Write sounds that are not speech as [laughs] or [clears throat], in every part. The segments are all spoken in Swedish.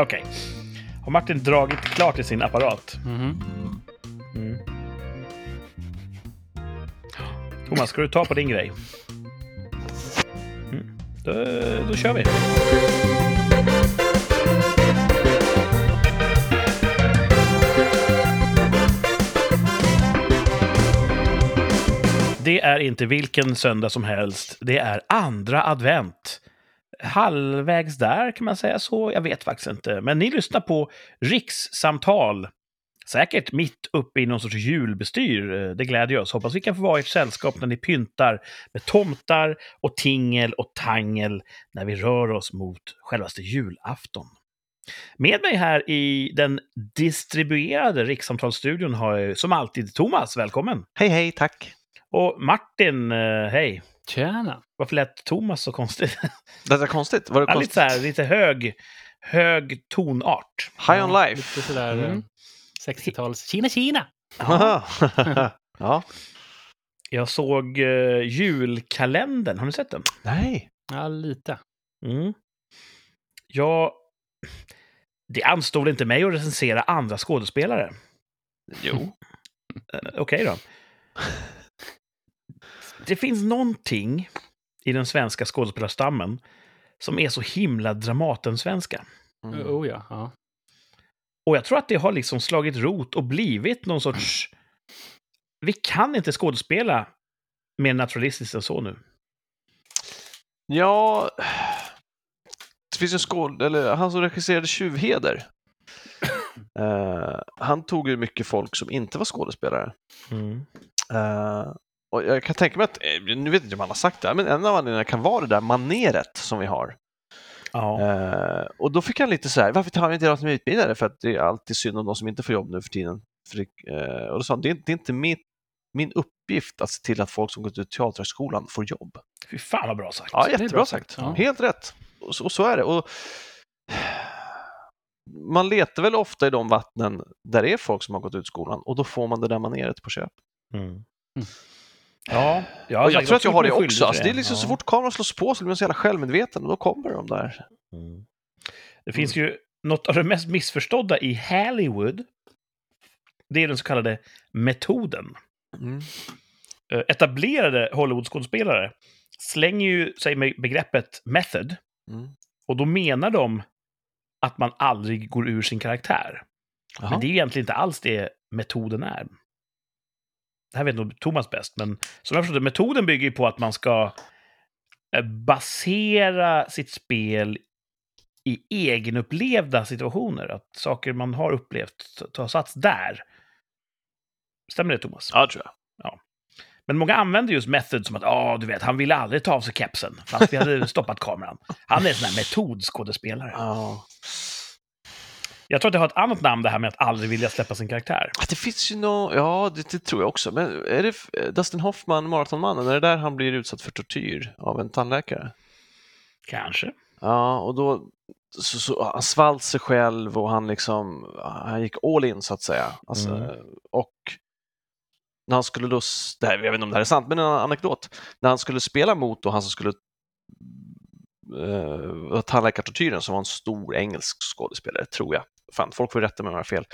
Okej. Har Martin dragit klart i sin apparat? Mhm. Mm. Thomas, ska du ta på din grej? Mm. Då, då kör vi. Det är inte vilken söndag som helst. Det är andra advent. Halvvägs där, kan man säga så? Jag vet faktiskt inte. Men ni lyssnar på rikssamtal. Säkert mitt uppe i någon sorts julbestyr. Eh, Det glädjer oss. Hoppas vi kan få vara ert sällskap när ni pyntar med tomtar och tingel och tangel när vi rör oss mot självaste julafton. Med mig här i den distribuerade rikssamtalsstudion har jag som alltid Thomas, välkommen! Hej, hej, tack. Och Martin, eh, hej! Tjena! Varför lät Thomas så konstigt? [laughs] Det är konstigt. Var det Ja, lite konstigt? så här, lite hög, hög tonart. High on Ja, life. Lite sådär Mm. mm. 60-tals... Kina, Kina! [laughs] ja. Jag såg uh, julkalendern, har ni sett den? Nej. Ja, lite. Mm. Ja, det anstod inte mig att recensera andra skådespelare. Jo. Eh, Okej då. [laughs] Det finns någonting i den svenska skådespelarstammen som är så himla Dramaten-svenska. Mm. Oh ja. ja. Och jag tror att det har liksom slagit rot och blivit någon sorts... Vi kan inte skådespela mer naturalistiskt än så nu. Ja, det finns en skåd, eller han som regisserade Tjuvheder. [coughs] Eh, han tog ju mycket folk som inte var skådespelare. Eh, och jag kan tänka mig att, eh, nu vet inte om han har sagt det, här, men en av anledningarna kan vara det där maneret som vi har. Ja. Eh, och då fick han lite så här, varför tar vi inte de som är utbildade? För att det är alltid synd om de som inte får jobb nu för tiden. För det, eh, och då sa han, det är, det är inte min, min uppgift att se till att folk som gått ut Teaterhögskolan får jobb. Fy fan vad bra sagt. Ja, är jättebra bra sagt. sagt, ja. Helt rätt. Och så, och så är det. Och man letar väl ofta i de vattnen där det är folk som har gått ut skolan och då får man det där maneret på köp. Mm. Ja, jag, och jag tror att jag har det också. Alltså, det är liksom Ja. så fort kameran slås på så blir man så jävla självmedveten och då kommer de där. Mm. Det finns ju något av det mest missförstådda i Hollywood. Det är den så kallade metoden. Mm. Eh, Etablerade Hollywoodskådespelare slänger ju sig med begreppet method Mm. och då menar de att man aldrig går ur sin karaktär. Jaha. Men det är egentligen inte alls det metoden är. Det här vet nog Thomas bäst, men som jag förstår det, metoden bygger ju på att man ska eh, basera sitt spel i egenupplevda situationer. Att saker man har upplevt tar sats där. Stämmer det, Thomas? Ja, tror jag. Men många använder just method som att, ja, du vet, han ville aldrig ta av sig kepsen, fast vi hade [laughs] stoppat kameran. Han är en sån här metodskådespelare. Ja. Jag tror att det har ett annat namn, det här med att aldrig vilja släppa sin karaktär. Det finns ju nå, ja det, det tror jag också, men är det Dustin Hoffman, Maratonmannen, är det där han blir utsatt för tortyr av en tandläkare? Kanske. Ja, och då så, så, han svalt sig själv och han liksom, han gick all in så att säga. Alltså, Mm. Och när han skulle då, det här, jag vet inte om det här är sant, men en anekdot. När han skulle spela mot då han som skulle uh, tandläkartortyren som var en stor engelsk skådespelare, tror jag. Fan, folk får rätta mig om jag har fel.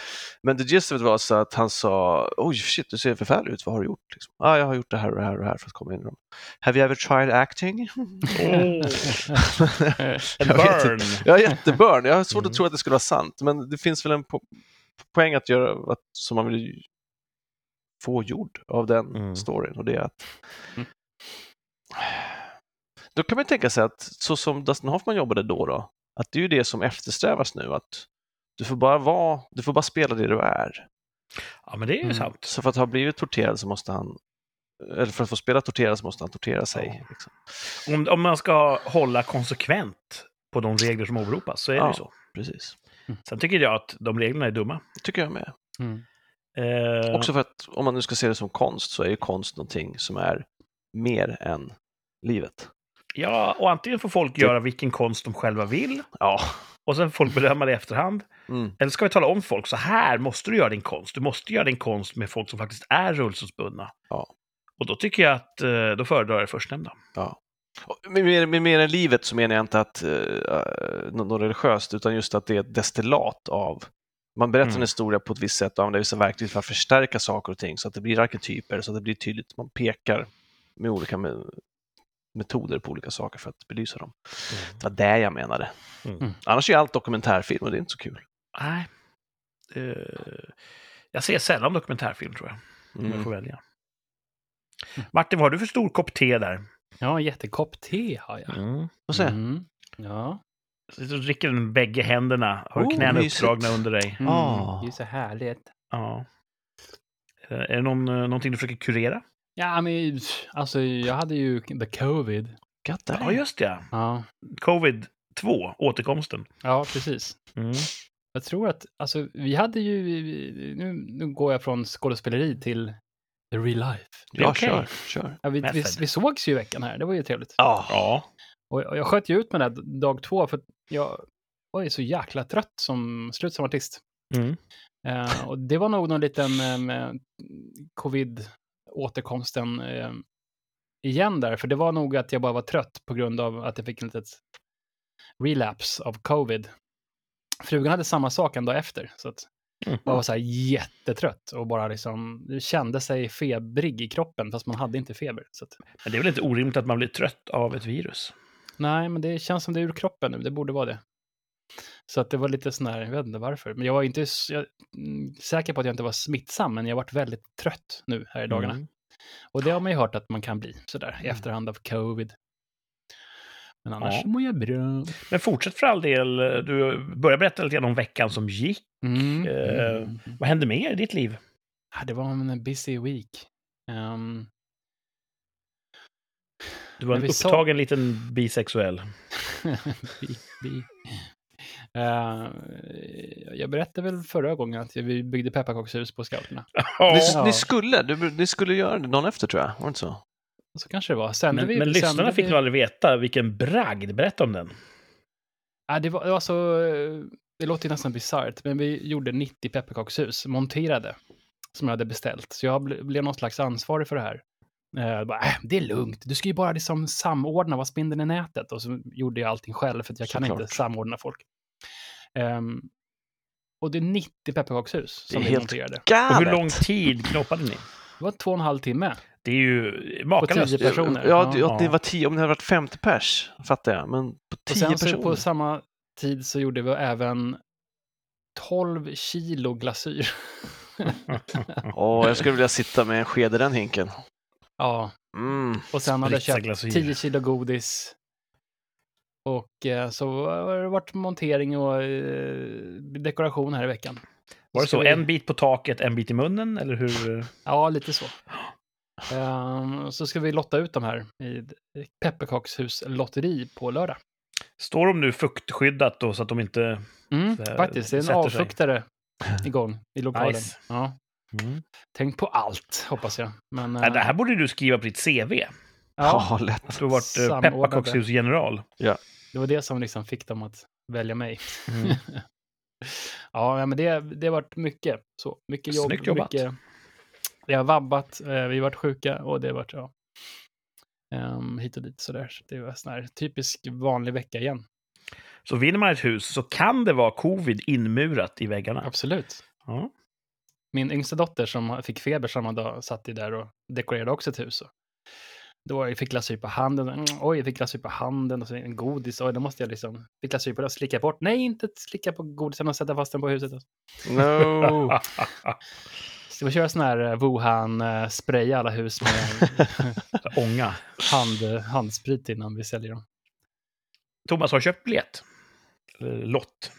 Men det gist of it var så att han sa, oj shit, du ser förfärlig ut, vad har du gjort? Liksom, ah, jag har gjort det här och det här och det här för att komma in i dem. Have you ever tried acting? [laughs] [laughs] Vet burn. Ja, jätteburn. Jag har svårt Mm. att tro att det skulle vara sant, men det finns väl en po poäng att göra att, som man vill få gjord av den Mm. storyn och det är att Mm. då kan man tänka sig att så som Dustin Hoffman jobbade då, då att det är ju det som eftersträvas nu, att du får bara vara, du får bara spela det du är. Ja, men det är ju Mm. sant. Så för att ha blivit torterad så måste han, eller för att få spela torterad så måste han tortera sig. Ja. Liksom. Om, om man ska hålla konsekvent på de regler som åberopas så är det Ja. ju så. Precis. Sen tycker jag att de reglerna är dumma. Det tycker jag med. Mm. Eh, Också för att om man nu ska se det som konst så är ju konst någonting som är mer än livet. Ja, och antingen får folk göra vilken konst de själva vill Ja. Och sen får folk bedöma det i efterhand. Mm. Eller ska vi tala om för folk, så här måste du göra din konst. Du måste göra din konst med folk som faktiskt är rullstolsbundna. Ja. Och då tycker jag att eh, då föredrar jag det förstnämnda. Ja. Med mer, med mer än livet så menar jag inte att uh, något religiöst, utan just att det är ett destillat av man berättar mm. en historia på ett visst sätt och använder vissa verktyg för att förstärka saker och ting så att det blir arketyper, så att det blir tydligt. Man pekar med olika metoder på olika saker för att belysa dem. Mm. Det var det jag menade. Mm. mm. Annars är allt dokumentärfilm och det är inte så kul. Nej. Uh, jag ser sällan dokumentärfilm tror jag, om jag mm. får välja. Martin, vad har du för stor kopp te där? Ja, en jättekopp te har jag. Mm. Får se. Mm. Ja. Så dricker den bägge händerna, har oh, knäna uppdragna under dig. Mm, oh. Det är så härligt. Ja. Är det någon, eh, någonting du försöker kurera? Ja, men alltså jag hade ju the covid. Ja, just det. Ja. Covid 2, återkomsten. Ja, precis. Mm. Jag tror att, alltså vi hade ju, nu, nu går jag från skådespeleri till the real life. Ja, okay. kör, kör. Ja, vi, vi, vi sågs ju i veckan här, det var ju trevligt. Ja. ja. Och jag sköt ju ut med det dag två för jag var ju så jäkla trött som slut som artist. Mm. Uh, och det var nog någon liten uh, covid-återkomsten uh, igen där, för det var nog att jag bara var trött på grund av att jag fick en litet relapse av covid. Frugan hade samma sak en dag efter, så att mm. jag var så här jättetrött och bara liksom kände sig febrig i kroppen, fast man hade inte feber. Så att... Men det är väl inte orimligt att man blir trött av ett virus? Nej, men det känns som det är ur kroppen nu. Det borde vara det. Så att det var lite sån här, jag vet inte varför. Men jag var inte jag, mm, säker på att jag inte var smittsam, men jag varit väldigt trött nu här i dagarna. Mm. Och det har man ju hört att man kan bli sådär i mm. efterhand av covid. Men annars ja. mår jag bra. Men fortsätt för all del. Du börjar berätta lite grann om veckan som gick. Mm. Eh, vad hände mer i ditt liv? Ja, det var en busy week. Um, du var en upptagen så... liten bisexuell. [laughs] bi, bi. Uh, jag berättade väl förra gången att vi byggde pepparkakshus på scouterna. [laughs] Oh. Ni, ni, skulle, ni skulle göra det dagen efter tror jag, var det inte så? Så kanske det var. Sen men vi, men lyssnarna fick nog aldrig veta vilken bragd. Berätta om den. Ja, det, var, det var så... Det låter nästan bisarrt, men vi gjorde 90 pepparkakshus, monterade, som jag hade beställt. Så jag blev någon slags ansvarig för det här. Eh, bara, äh, det är lugnt, du ska ju bara liksom samordna vad spindeln i nätet. Och så gjorde jag allting själv, för jag kan inte samordna folk. Um, och det är 90 pepparkakshus som vi monterade. Galet. Och hur lång tid knoppade ni? Det var två och en halv timme. Det är ju makalöst. På tio personer. Ja, det, ja. det var tio, om det hade varit 50 pers, fattar jag. Men på tio och sen personer. på samma tid så gjorde vi även 12 kilo glasyr. [laughs] Åh, oh, jag skulle vilja sitta med en sked i den hinken. Ja. Mm. Och sen hade jag köpt 10 kilo godis. Och eh, så har det varit montering och eh, dekoration här i veckan. Var det så? Vi... En bit på taket, en bit i munnen, eller hur? Ja, lite så. Um, så ska vi lotta ut de här i pepparkakshus-lotteri på lördag. Står de nu fuktskyddat då så att de inte... Mm, faktiskt, det är en avfuktare sig. [laughs] igång i lokalen. Nice. Ja. Mm. Tänk på allt, hoppas jag. Men, det här borde du skriva på ditt CV. Ja. Du har varit eh, pepparkakshusgeneral. Ja. Det var det som liksom fick dem att välja mig. Mm. [laughs] ja, men det, det har varit mycket. Så, mycket jobb. Snyggt jobbat. Mycket, det har vabbat, eh, vi har varit sjuka och det har varit ja, um, hit och dit sådär. Så det var en sån här typisk vanlig vecka igen. Så vinner man ett hus så kan det vara covid inmurat i väggarna? Absolut. Ja. Min yngsta dotter som fick feber samma dag satt ju där och dekorerade också ett hus. Då jag fick glasyr på handen. Mm, oj, jag fick glasyr på handen och så en godis. Oj, då måste jag liksom... Fick glasyr på det och slicka bort. Nej, inte slicka på godisen och sätta fast den på huset. No! [laughs] Ska vi köra sån här eh, Wuhan, uh, spraya alla hus med [laughs] ånga. Hand, handsprit innan vi säljer dem. Thomas har köpt biljett. Lott.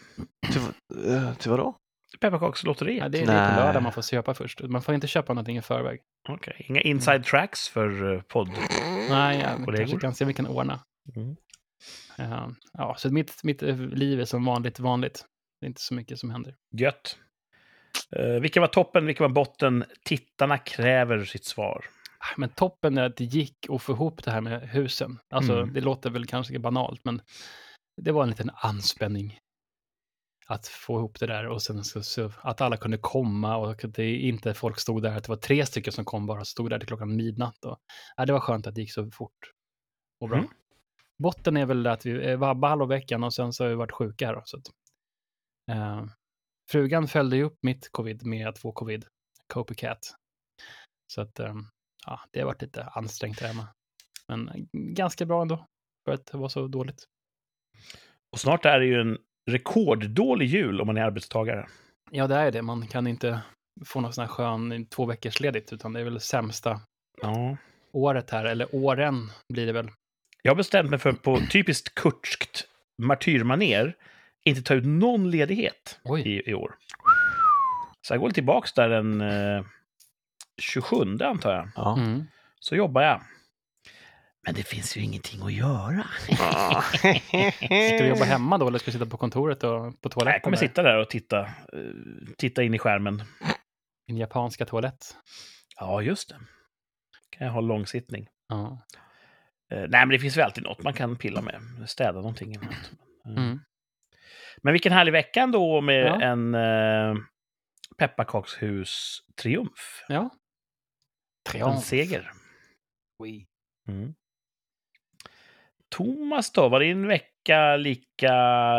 Till, uh, till vadå? Pepparkakslotteriet? Ja, det är det på lördag man får köpa först. Man får inte köpa någonting i förväg. Okej, okay. inga inside tracks för uh, podd? Nej, jag kanske kan se om vi kan ordna. Mm. Uh, ja, så mitt, mitt liv är som vanligt vanligt. Det är inte så mycket som händer. Gött. Uh, vilka var toppen, vilka var botten? Tittarna kräver sitt svar. Ah, men toppen är att det gick att få ihop det här med husen. Alltså, mm. det låter väl kanske banalt, men det var en liten anspänning att få ihop det där och sen så, så, att alla kunde komma och att det inte folk stod där, att det var tre stycken som kom bara, stod där till klockan midnatt. Och, ja, det var skönt att det gick så fort och bra. Mm. botten är väl att vi vabbar halva veckan och sen så har vi varit sjuka här. Så att, eh, frugan följde ju upp mitt covid med att få covid, copycat. Så att eh, ja, det har varit lite ansträngt hemma. Men ganska bra ändå för att det var så dåligt. Och snart är det ju en rekorddålig jul om man är arbetstagare. Ja, det är det. Man kan inte få någon sån här skön två veckors ledigt, utan det är väl sämsta ja. året här, eller åren blir det väl. Jag har bestämt mig för på typiskt kurtskt martyrmaner inte ta ut någon ledighet i, i, år. Så jag går tillbaka där den eh, 27 antar jag. Ja. Mm. Så jobbar jag. Men det finns ju ingenting att göra. [laughs] ska du jobba hemma då eller ska du sitta på kontoret och på toaletten? Jag kommer sitta där och titta, eh, titta in i skärmen. Din japanska toalett? Ja, just det. kan jag ha långsittning. Ja. Uh, nej, men det finns väl alltid något man kan pilla med. Städa någonting. Eller något. Uh. Mm. Men vilken härlig vecka ändå med ja. en uh, pepparkakshus-triumf. Ja. Triumf. En seger. Oui. Mm. Thomas då, var din vecka lika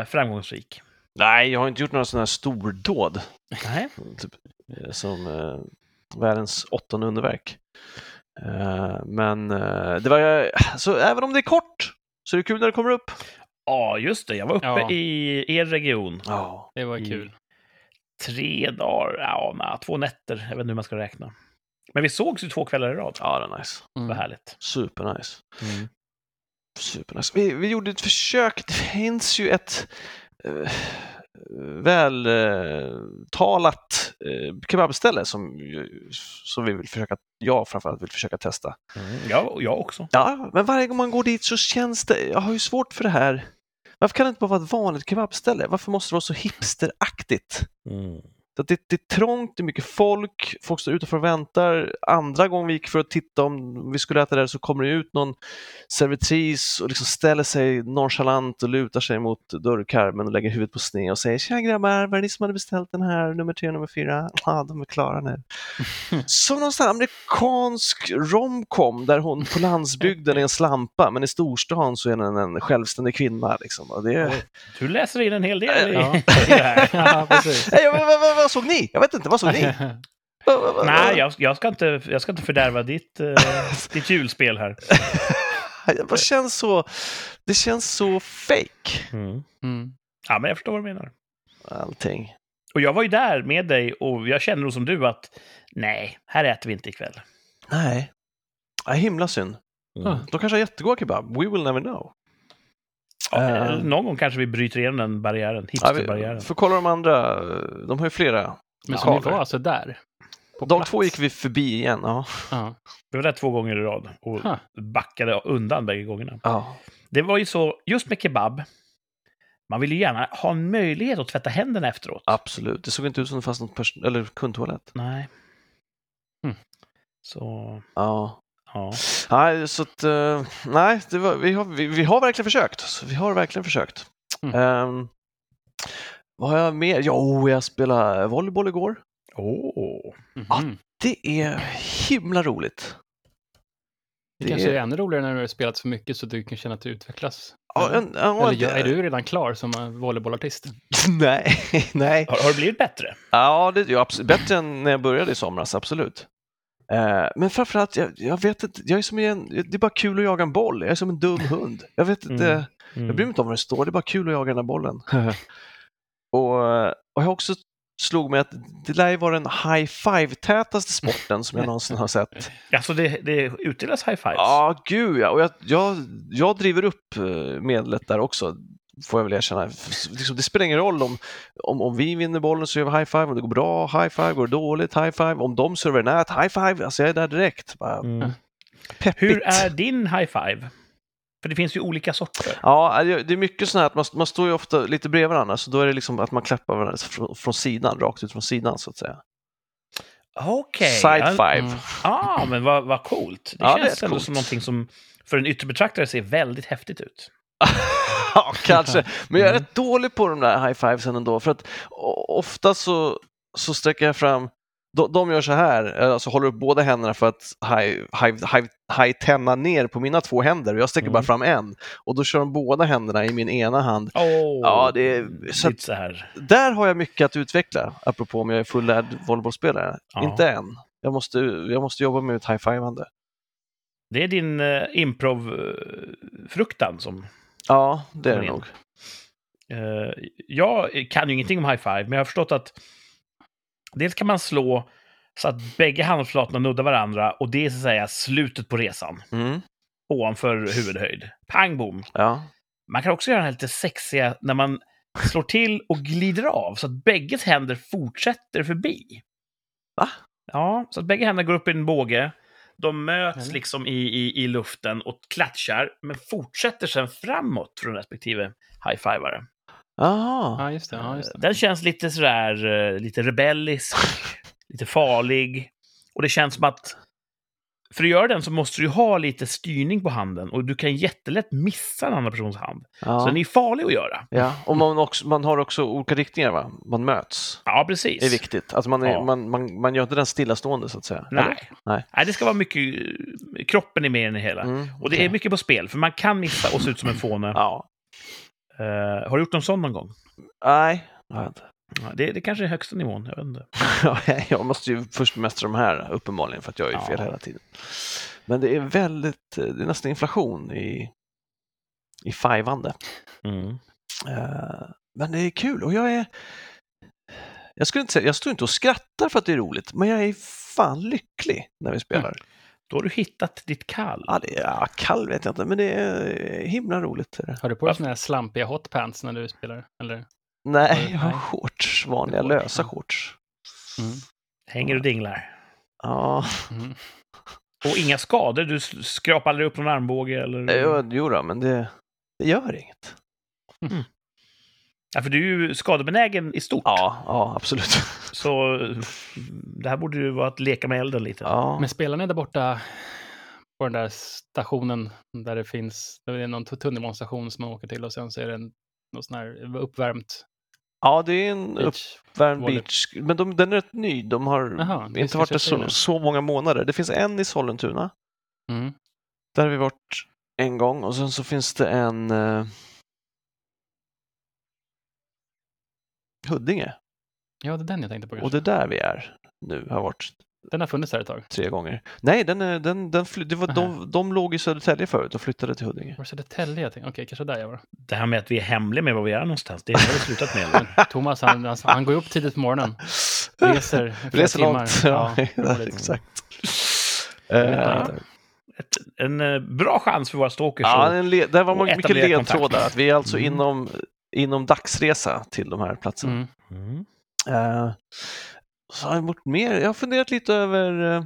framgångsrik? Nej, jag har inte gjort några sådana här stordåd. Nej. Typ, eh, som eh, världens åttonde underverk. Eh, men eh, det var, så även om det är kort, så är det kul när det kommer upp. Ja, just det. Jag var uppe ja. i er region. Ja, det var kul. Tre dagar, ja, na, två nätter. Jag vet inte hur man ska räkna. Men vi sågs ju två kvällar i rad. Ja, det var nice. Mm. Vad härligt. Supernice. Mm. Supernice. Vi, vi gjorde ett försök. Det finns ju ett uh, vältalat uh, kebabställe som, som vi vill försöka, jag framförallt vill försöka testa. Mm. Ja, jag också. Ja, men varje gång man går dit så känns det, jag har ju svårt för det här. Varför kan det inte bara vara ett vanligt kebabställe? Varför måste det vara så hipsteraktigt? Mm. Så det, det är trångt, det är mycket folk, folk står utanför och väntar. Andra gången vi gick för att titta om vi skulle äta där så kommer det ut någon servitris och liksom ställer sig nonchalant och lutar sig mot dörrkarmen och lägger huvudet på sned och säger Tjena grabbar, var det ni som hade beställt den här, nummer tre och nummer fyra? [laughs] Ja, de är klara nu. [laughs] Som någon sån amerikansk romcom där hon på landsbygden är en slampa men i storstan så är den en självständig kvinna. Liksom. Och det... Du läser in en hel del i, ja. [laughs] i det här. ja, precis. Vad såg ni? Jag vet inte, vad såg ni? [laughs] Nej, jag, jag, ska inte, jag ska inte fördärva ditt, uh, [laughs] ditt julspel här. [laughs] det känns så, det känns så fake. Mm. Mm. Ja, men jag förstår vad du menar. Allting. Och jag var ju där med dig och jag känner nog som du att nej, här äter vi inte ikväll. Nej. Ja, himla synd. Mm. De kanske har jättegoda kebab. We will never know. Ja, uh, någon gång kanske vi bryter igenom den barriären, hipsterbarriären. Ja, för kolla de andra, de har ju flera. Men så ni var alltså där? de plats. två gick vi förbi igen, ja. Uh. Vi var där två gånger i rad och huh. backade undan bägge gångerna. Uh. Det var ju så, just med kebab, man vill ju gärna ha en möjlighet att tvätta händerna efteråt. Absolut, det såg inte ut som det fanns något eller kundtoalett. Nej. Mm. Så... Ja. Ja. Nej, så att, uh, nej, var, vi, har, vi, vi, har verkligen försökt. vi har verkligen försökt. Mm. Um, vad har jag mer? Jo, jag spelade volleyboll igår. Oh. Mm -hmm. ja, det är himla roligt. Det, kanske är... är ännu roligare när du har spelat så mycket så du kan känna att du utvecklas. Ja, en, ja, Eller är du redan klar som volleybollartist? [laughs] nej, nej. Har, har det blivit bättre? Ja, det, ja, absolut. bättre än när jag började i somras, absolut. Eh, men framförallt, jag, jag vet inte, jag är som en, det är bara kul att jaga en boll. Jag är som en dum [laughs] hund. Jag vet inte, mm. Mm. jag bryr mig inte om vad det står, det är bara kul att jaga den här bollen. [laughs] och, och jag också slog mig att det lär ju vara den high five-tätaste sporten som jag [laughs] någonsin har sett. Alltså det, det utdelas high fives? Ja, gud ja. Och jag, jag, jag driver upp eh, medlet där också får jag väl erkänna. Liksom, det spelar ingen roll om, om, om vi vinner bollen så gör vi high five, om det går bra, high five, går det dåligt, high five, om de servar nät, high five, alltså jag är där direkt. Bara, mm. Hur är din high five? För det finns ju olika sorter. Ja, det är mycket sånt här att man, man står ju ofta lite bredvid varandra, så då är det liksom att man klappar varandra från, från sidan, rakt ut från sidan så att säga. Okej. Okay. Side five. Mm. Ah, men vad, vad coolt. Det ja, känns det ändå coolt. som någonting som för en yttre betraktare ser väldigt häftigt ut. [laughs] ja, kanske. Men jag är mm. rätt dålig på de där high fivesen ändå, för att ofta så, så sträcker jag fram de, de gör så här, alltså håller upp båda händerna för att high-tenna ner på mina två händer och jag sträcker Mm. bara fram en. Och då kör de båda händerna i min ena hand. Åh, Ja, det är- så lite så här. Där har jag mycket att utveckla, apropå om jag är fullärd volleybollspelare. Ja. Inte än. Jag måste, jag måste jobba med ett high-fivande. Det är din uh, improv-fruktan som... Ja, det är det nog. eh, jag kan ju ingenting om high five, men jag har förstått att dels kan man slå så att bägge handflatorna nuddar varandra och det är så att säga slutet på resan. Mm. Ovanför huvudhöjd. Pang bom! Ja. Man kan också göra den här lite sexiga när man slår till och glider av så att bägges händer fortsätter förbi. Va? Ja, så att bägge händer går upp i en båge. De möts Mm. liksom i, i, i luften och klatschar, men fortsätter sen framåt från respektive high-fivare. Jaha. Ja, just det. Ja, just det. Den känns lite sådär, eh, lite rebellisk, [laughs] lite farlig. Och det känns som att för att göra den så måste du ha lite styrning på handen och du kan jättelätt missa en annan persons hand. Så Ja. den är farlig att göra. ja. Och man, också, man har också olika riktningar, va? Man möts. Ja, precis. Det är viktigt. Alltså man, är, Ja. man, man, man gör inte den stillastående, så att säga. Nej. Eller? Nej. Nej, det ska vara mycket... Kroppen är med i den hela. Mm, Och det är mycket på spel, för man kan missa och se ut som en fåne. Ja. Eh, har du gjort någon sån någon gång? Nej, det har jag inte. Ja, det, det kanske är högsta nivån, jag vet inte. [laughs] Ja, jag måste ju först bemästra de här uppenbarligen för att jag är Ja. fel hela tiden. Men det är väldigt, det är nästan inflation i, i fivande. Mm. Eh, Men det är kul och jag är, jag skulle inte säga, jag står inte och skrattar för att det är roligt, men jag är fan lycklig när vi spelar. Då har du hittat ditt kall. Ja, det är, ja, kall vet jag inte, men det är himla roligt. Har du på dig såna här slampiga hotpants när du spelar? Eller? Nej, jag har shorts, vanliga lösa shorts. Mm. Hänger och dinglar. Ja, Mm. Och inga skador? Du skrapar aldrig upp någon armbåge? Eller... jo, jo då, men det, det gör inget. Ja, för du är ju skadebenägen i stort. Ja, ja absolut. Så mm, det här borde ju vara att leka med elden lite. Ja. Men spelar ni där borta på den där stationen där det finns, det är någon tunnelbanestation som man åker till och sen så är det en, något sån här uppvärmt ja, det är en beach. uppvärmd beach, men de, den är rätt ny. De har det inte varit där så, så många månader. Det finns en i Sollentuna, Mm. där har vi varit en gång och sen så finns det en eh, Huddinge Ja, det är den jag tänkte på. och kanske. det är där vi är nu, har varit Den har funnits där ett tag. tre gånger. Nej, den är, den, den fly, det var, de, de låg i Södertälje förut och flyttade till Huddinge. Var det Södertälje jag tänkte? Okej, kanske där jag var. Det här med att vi är hemliga med var vi är någonstans, det har vi slutat med. eller? [laughs] Thomas, han, han, han går upp tidigt på morgonen. Reser flera Reser timmar. långt. Ja, [laughs] roligt. exakt. Eh, inte. Ett, en eh, bra chans för våra stalkers. Ja, en le- där var och man mycket ledtrådar. Att vi är alltså Mm. inom, inom dagsresa till de här platserna. Mm. Mm. Eh, så har jag gjort mer. Jag har funderat lite över eh,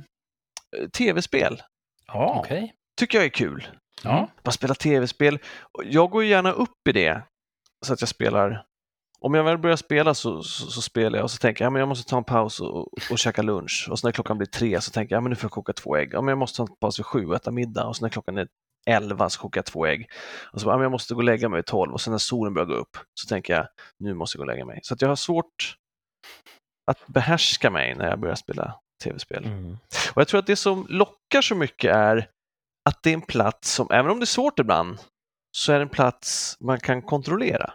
tv-spel. Ja. Okej. Tycker jag är kul. ja. Bara spela tv-spel. Jag går gärna upp i det. Så att jag spelar. Om jag väl börjar spela så, så, så spelar jag och så tänker jag ja, men jag måste ta en paus och, och käka lunch. Och så när klockan blir tre så tänker jag ja, men nu får jag koka två ägg. Ja, men jag måste ta en paus vid sju och äta middag. Och så när klockan är elva så kokar jag två ägg. Och så bara, ja, men jag måste gå och lägga mig vid tolv. Och sen när solen börjar gå upp så tänker jag nu måste jag gå och lägga mig. Så att jag har svårt att behärska mig när jag börjar spela tv-spel. Mm. Och jag tror att det som lockar så mycket är att det är en plats som, även om det är svårt ibland, så är det en plats man kan kontrollera.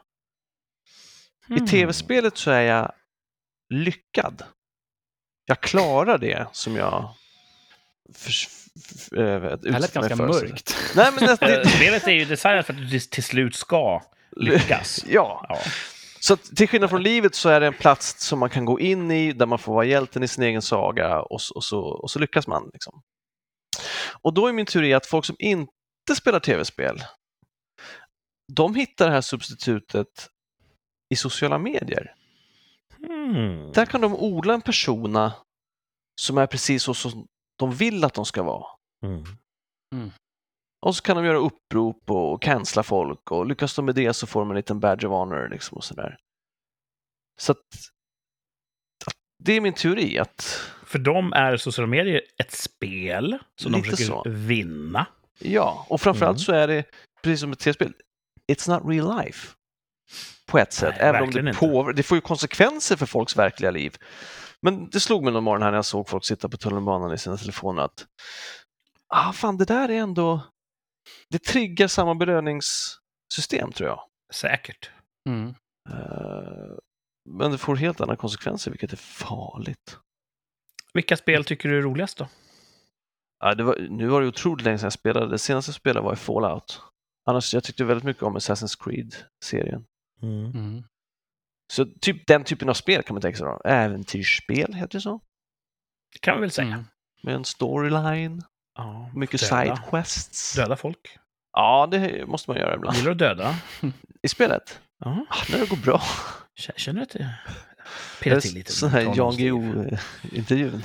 Mm. I tv-spelet så är jag lyckad. Jag klarar det som jag för, för, äh, Det lät ganska för. mörkt. Nej, men det, Eh, det, [laughs] Spelet är ju designat för att du till slut ska lyckas. [laughs] ja, Ja. Så att, till skillnad från livet så är det en plats som man kan gå in i där man får vara hjälten i sin egen saga och, så- och, så, och så lyckas man. Liksom. Och då är min teori att folk som inte spelar tv-spel, de hittar det här substitutet i sociala medier. Mm. Där kan de odla en persona som är precis så som de vill att de ska vara. Mm. Och så kan de göra upprop och cancella folk och lyckas de med det så får de en liten badge of honor liksom och sådär. Så att, det är min teori att För dem är sociala medier ett spel som de försöker så. vinna. ja, och framförallt Mm. så är det precis som ett tv-spel, it's not real life. På ett sätt, Nej, även om det, påver- det får ju konsekvenser för folks verkliga liv. Men det slog mig någon morgon här när jag såg folk sitta på tunnelbanan i sina telefoner att ah, fan, det där är ändå, det triggar samma belöningssystem tror jag. Säkert. Mm. Uh, men det får helt andra konsekvenser, vilket är farligt. Vilka spel tycker du är roligast då? Ja, det var, nu var det otroligt länge sedan jag spelade. Det senaste jag spelade var i Fallout. Annars, jag tyckte väldigt mycket om Assassin's Creed-serien. Mm. Mm. Så typ den typen av spel kan man tänka sig då. Äventyrsspel, heter det så? Det kan man väl säga. Mm. Med en storyline, Ja, mycket döda. sidequests. Döda folk. Ja, det måste man göra ibland. Gillar du döda? [laughs] I spelet? Ja. Ah, när det går bra. Känner du att det pirrar till lite? sån här Jan. Guillou-intervjun.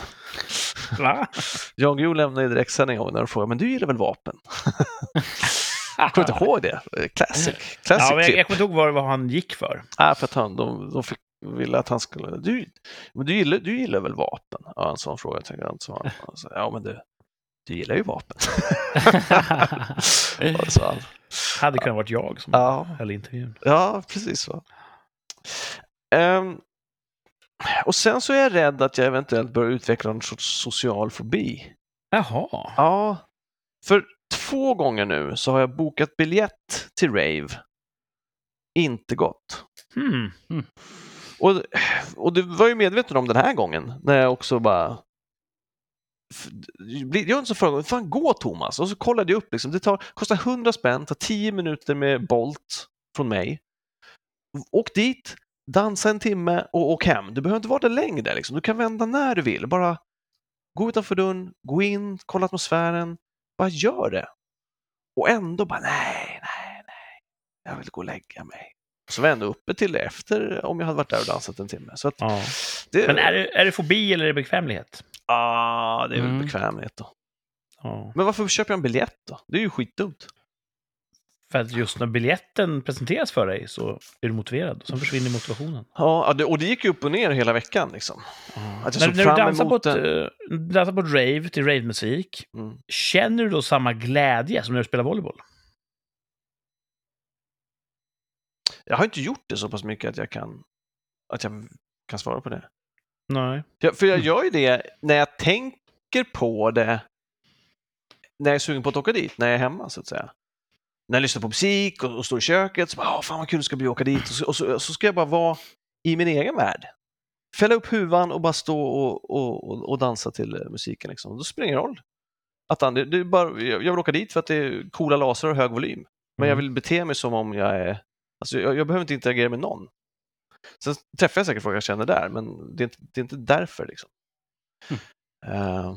Va? [laughs] Jan Guillou lämnade i direktsändning en gång när de frågade, men du gillar väl vapen? Jag [laughs] kommer inte ihåg det. Classic. Classic Ja, men jag, tip. jag kommer inte ihåg vad, han gick för. Ja, för att han, de, de fick, ville att han skulle... Du, men du, gillar, du gillar väl vapen? Ja, en sån fråga tänkte jag på. Så, Ja, men du, du gillar ju vapen. [laughs] Ja, så han. Hade kunnat varit jag som Ja. höll intervjun. Ja, precis så. Ehm, och sen så är jag rädd att jag eventuellt börjar utveckla någon sorts social fobi. Jaha. Ja, för två gånger nu så har jag bokat biljett till Rave. Inte gått. Hmm. Och, och du var ju medveten om den här gången när jag också bara Blir- Gör inte som förra gången, fan gå Thomas! Och så kollade jag upp, liksom, det tar, kostar 100 spänn, tar 10 minuter med Bolt från mig. Åk dit, dansa en timme och åk hem. Du behöver inte vara där längre, liksom. du kan vända när du vill. Bara gå utanför dörren, gå in, kolla atmosfären, bara gör det. Och ändå bara nej, nej, nej, jag vill gå och lägga mig. Så var jag ändå uppe till efter om jag hade varit där och dansat en timme. Så att Ja. det, Men är det, är det fobi eller är det bekvämlighet? Ah, det är väl Mm. bekvämlighet då. Ja. Men varför köper jag en biljett då? Det är ju skitdumt. För att just när biljetten presenteras för dig så är du motiverad. Sen försvinner motivationen. Ja, och det gick ju upp och ner hela veckan liksom. Att jag När, såg när du fram dansar på, ett, den. eh, dansar på ett rave till ravemusik, Mm. känner du då samma glädje som när du spelar volleyboll? Jag har inte gjort det så pass mycket att jag kan, att jag kan svara på det. Nej. Jag, för jag gör ju det när jag tänker på det när jag är sugen på att åka dit, när jag är hemma så att säga. När jag lyssnar på musik och, och står i köket så bara, "Åh, fan vad kul det ska bli att åka dit. Och så, och så, så ska jag bara vara i min egen värld. Fälla upp huvan och bara stå och, och, och, dansa till eh, musiken. Liksom. Då spelar det ingen roll. Att han, det, det bara, jag jag vill åka dit för att det är coola lasrar och hög volym. Men jag Mm. vill bete mig som om jag är... Alltså jag, jag behöver inte interagera med någon. Sen träffar jag säkert folk jag känner där, men det är inte, det är inte därför. Liksom. Eh,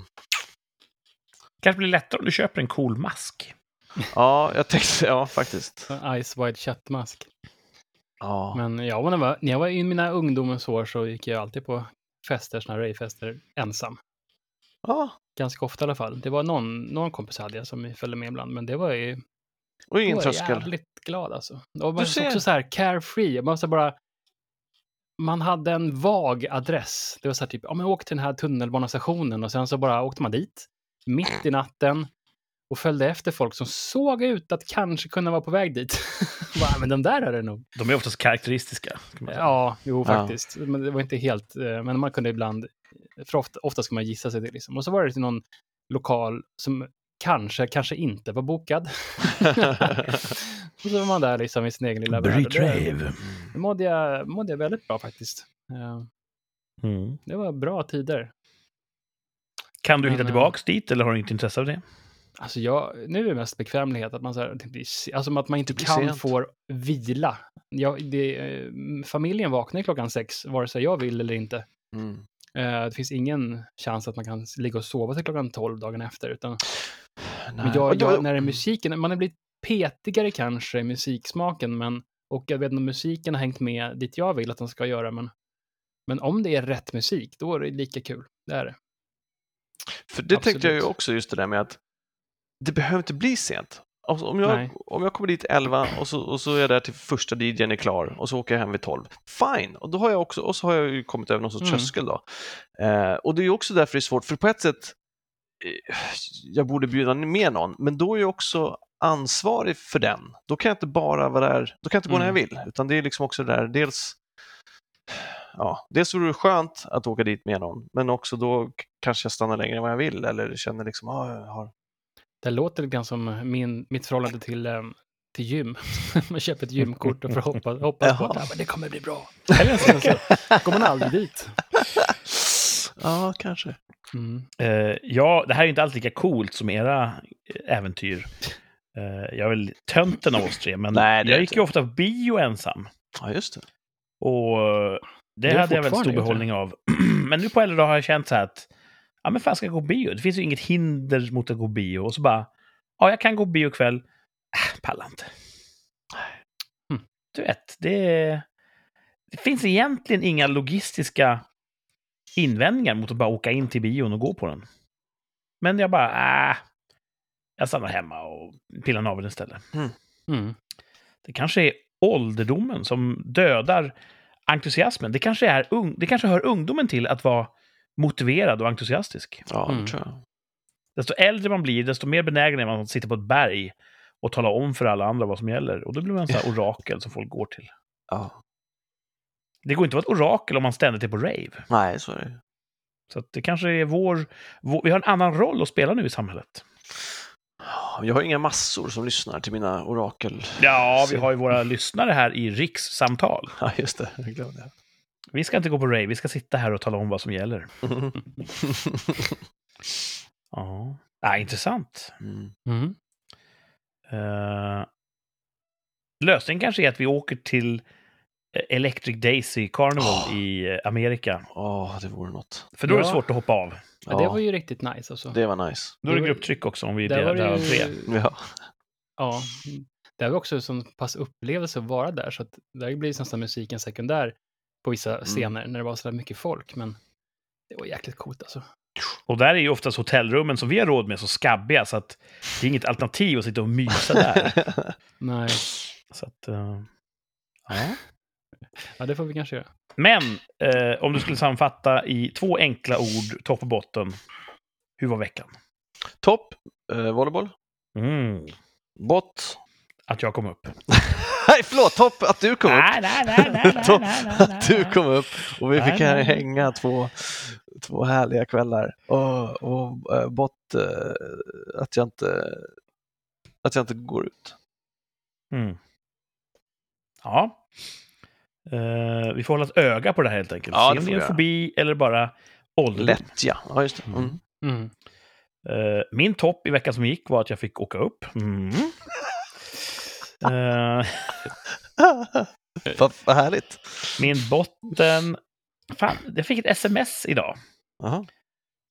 kanske blir lättare om du köper en cool mask. ja, jag tänkte, ja faktiskt. Ice Wide Chat-mask. Ja. Men ja, när jag var, när jag var i mina ungdomens år så gick jag alltid på fester, såna här rejfester, ensam. ja. Ganska ofta i alla fall. Det var någon, någon kompis hade jag som följde med ibland, men det var ju Och ingen var jag tröskel. jävligt glad alltså. Och man ser. också så här carefree. Man, var så bara, man hade en vag adress. Det var så här typ, ja men åk till den här tunnelbanestationen och sen så bara åkte man dit mitt i natten och följde efter folk som såg ut att kanske kunna vara på väg dit. [laughs] bara, men de där är det nog. De är oftast karaktäristiska. Ja, jo Ja. faktiskt. Men det var inte helt, eh, men man kunde ibland, för ofta, ofta ska man gissa sig till liksom. Och så var det till någon lokal som kanske, kanske inte var bokad. [laughs] [laughs] och så var man där liksom i sin egen lilla värld. Det-. Det mådde jag, mådde jag väldigt bra faktiskt. Eh, Mm. Det var bra tider. Kan du Men, hitta eh, tillbaks dit eller har du inte intresse av det? Alltså jag, nu är det mest bekvämlighet, att man, så här, alltså att man inte kan sent. få vila. Jag, det, eh, familjen vaknar klockan sex, vare sig jag vill eller inte. Mm. Det finns ingen chans att man kan ligga och sova till klockan 12 dagen efter. Utan, Nej. men jag, jag, när det är musiken, man har blivit petigare kanske i musiksmaken, men, och jag vet inte om musiken har hängt med dit jag vill att den ska göra, men, men om det är rätt musik, då är det lika kul. Det är det. För det tänkte jag ju Absolut. också, just det där med att det behöver inte bli sent. Alltså, om, jag, Nej. om jag kommer dit 11 och så, och så är jag där till första DJn är klar och så åker jag hem vid 12. Fine! Och då har jag också, och så har jag ju kommit över någon sorts Mm. tröskel då. Eh, och det är ju också därför det är svårt, för på ett sätt, eh, jag borde bjuda med någon, men då är jag också ansvarig för den. Då kan jag inte bara vara där, då kan jag inte gå när jag Mm. vill, utan det är liksom också det där, dels ja, dels vore det skönt att åka dit med någon, men också då kanske jag stannar längre än vad jag vill eller känner liksom, ah, jag har... Det låter lite grann som min, mitt förhållande till, eh, till gym. [laughs] man köper ett gymkort och får hoppas, hoppas på att det kommer bli bra. Eller så, så går man aldrig dit. [laughs] Ja, kanske. Mm. Uh, ja, det här är inte alls lika coolt som era äventyr. Uh, jag är väl tönten av oss tre, men Nej, jag gick ju ofta på bio ensam. Ja, just det. Och det, det hade jag väldigt stor behållning av. [clears throat] men nu på äldre dag har jag känt så här att, ja men fan ska jag gå bio? Det finns ju inget hinder mot att gå bio. Och så bara, ja jag kan gå bio ikväll. Äh, pallar inte. Mm. Du vet, det, det finns egentligen inga logistiska invändningar mot att bara åka in till bion och gå på den. Men jag bara, äh, jag stannar hemma och pillar naveln istället. Mm. Mm. Det kanske är ålderdomen som dödar entusiasmen. Det kanske, är ung, det kanske hör ungdomen till att vara motiverad och entusiastisk. Ja, mm. tror jag. Desto äldre man blir, desto mer benägen är man att sitta på ett berg och tala om för alla andra vad som gäller. Och då blir man en sån här [laughs] orakel som folk går till. Ja. Det går inte att vara ett orakel om man ständigt är på rave. Nej, så är det. Så det kanske är vår, vår... Vi har en annan roll att spela nu i samhället. Jag har inga massor som lyssnar till mina orakel. Ja, vi har ju våra lyssnare här i rikssamtal. Ja, just det. Jag glömde det. Vi ska inte gå på rave, vi ska sitta här och tala om vad som gäller. [laughs] ja, ah, intressant. Mm. Mm. Uh, lösningen kanske är att vi åker till Electric Daisy Carnival oh. i eh, Amerika. Ja, oh, det vore något. För då är det svårt att hoppa av. Ja, det var ju riktigt nice alltså. Det var nice. Då är det grupptryck också om vi delar där ju... tre. Ja. ja, det var också en sån pass upplevelse att vara där, så att där blir nästan musiken sekundär på vissa mm. scener när det var så mycket folk, men det var jäkligt coolt alltså. Och där är ju oftast hotellrummen som vi har råd med så skabbiga, så att det är inget alternativ att sitta och mysa där. [laughs] Nej. Så att, uh, ja. [laughs] Ja, det får vi kanske göra. Men eh, om du skulle sammanfatta i två enkla ord, topp och botten. Hur var veckan? Topp, eh, volleyboll. Mm. Bott. Att jag kom upp. [laughs] nej, förlåt, topp att du kom upp. [laughs] Topp att du kom upp och vi fick här hänga två, två härliga kvällar. Och, och äh, bott äh, att jag inte att jag inte går ut. Mm. Ja, Uh, vi får hålla ett öga på det här helt enkelt. Ja, Se om det är en fobi eller bara ålderdom. Lätt, ja. ja just det. Mm. Mm. Uh, min topp i veckan som gick var att jag fick åka upp. Mm. uh, [laughs] vad, vad härligt. Min botten... Fan, jag fick ett sms idag. Aha.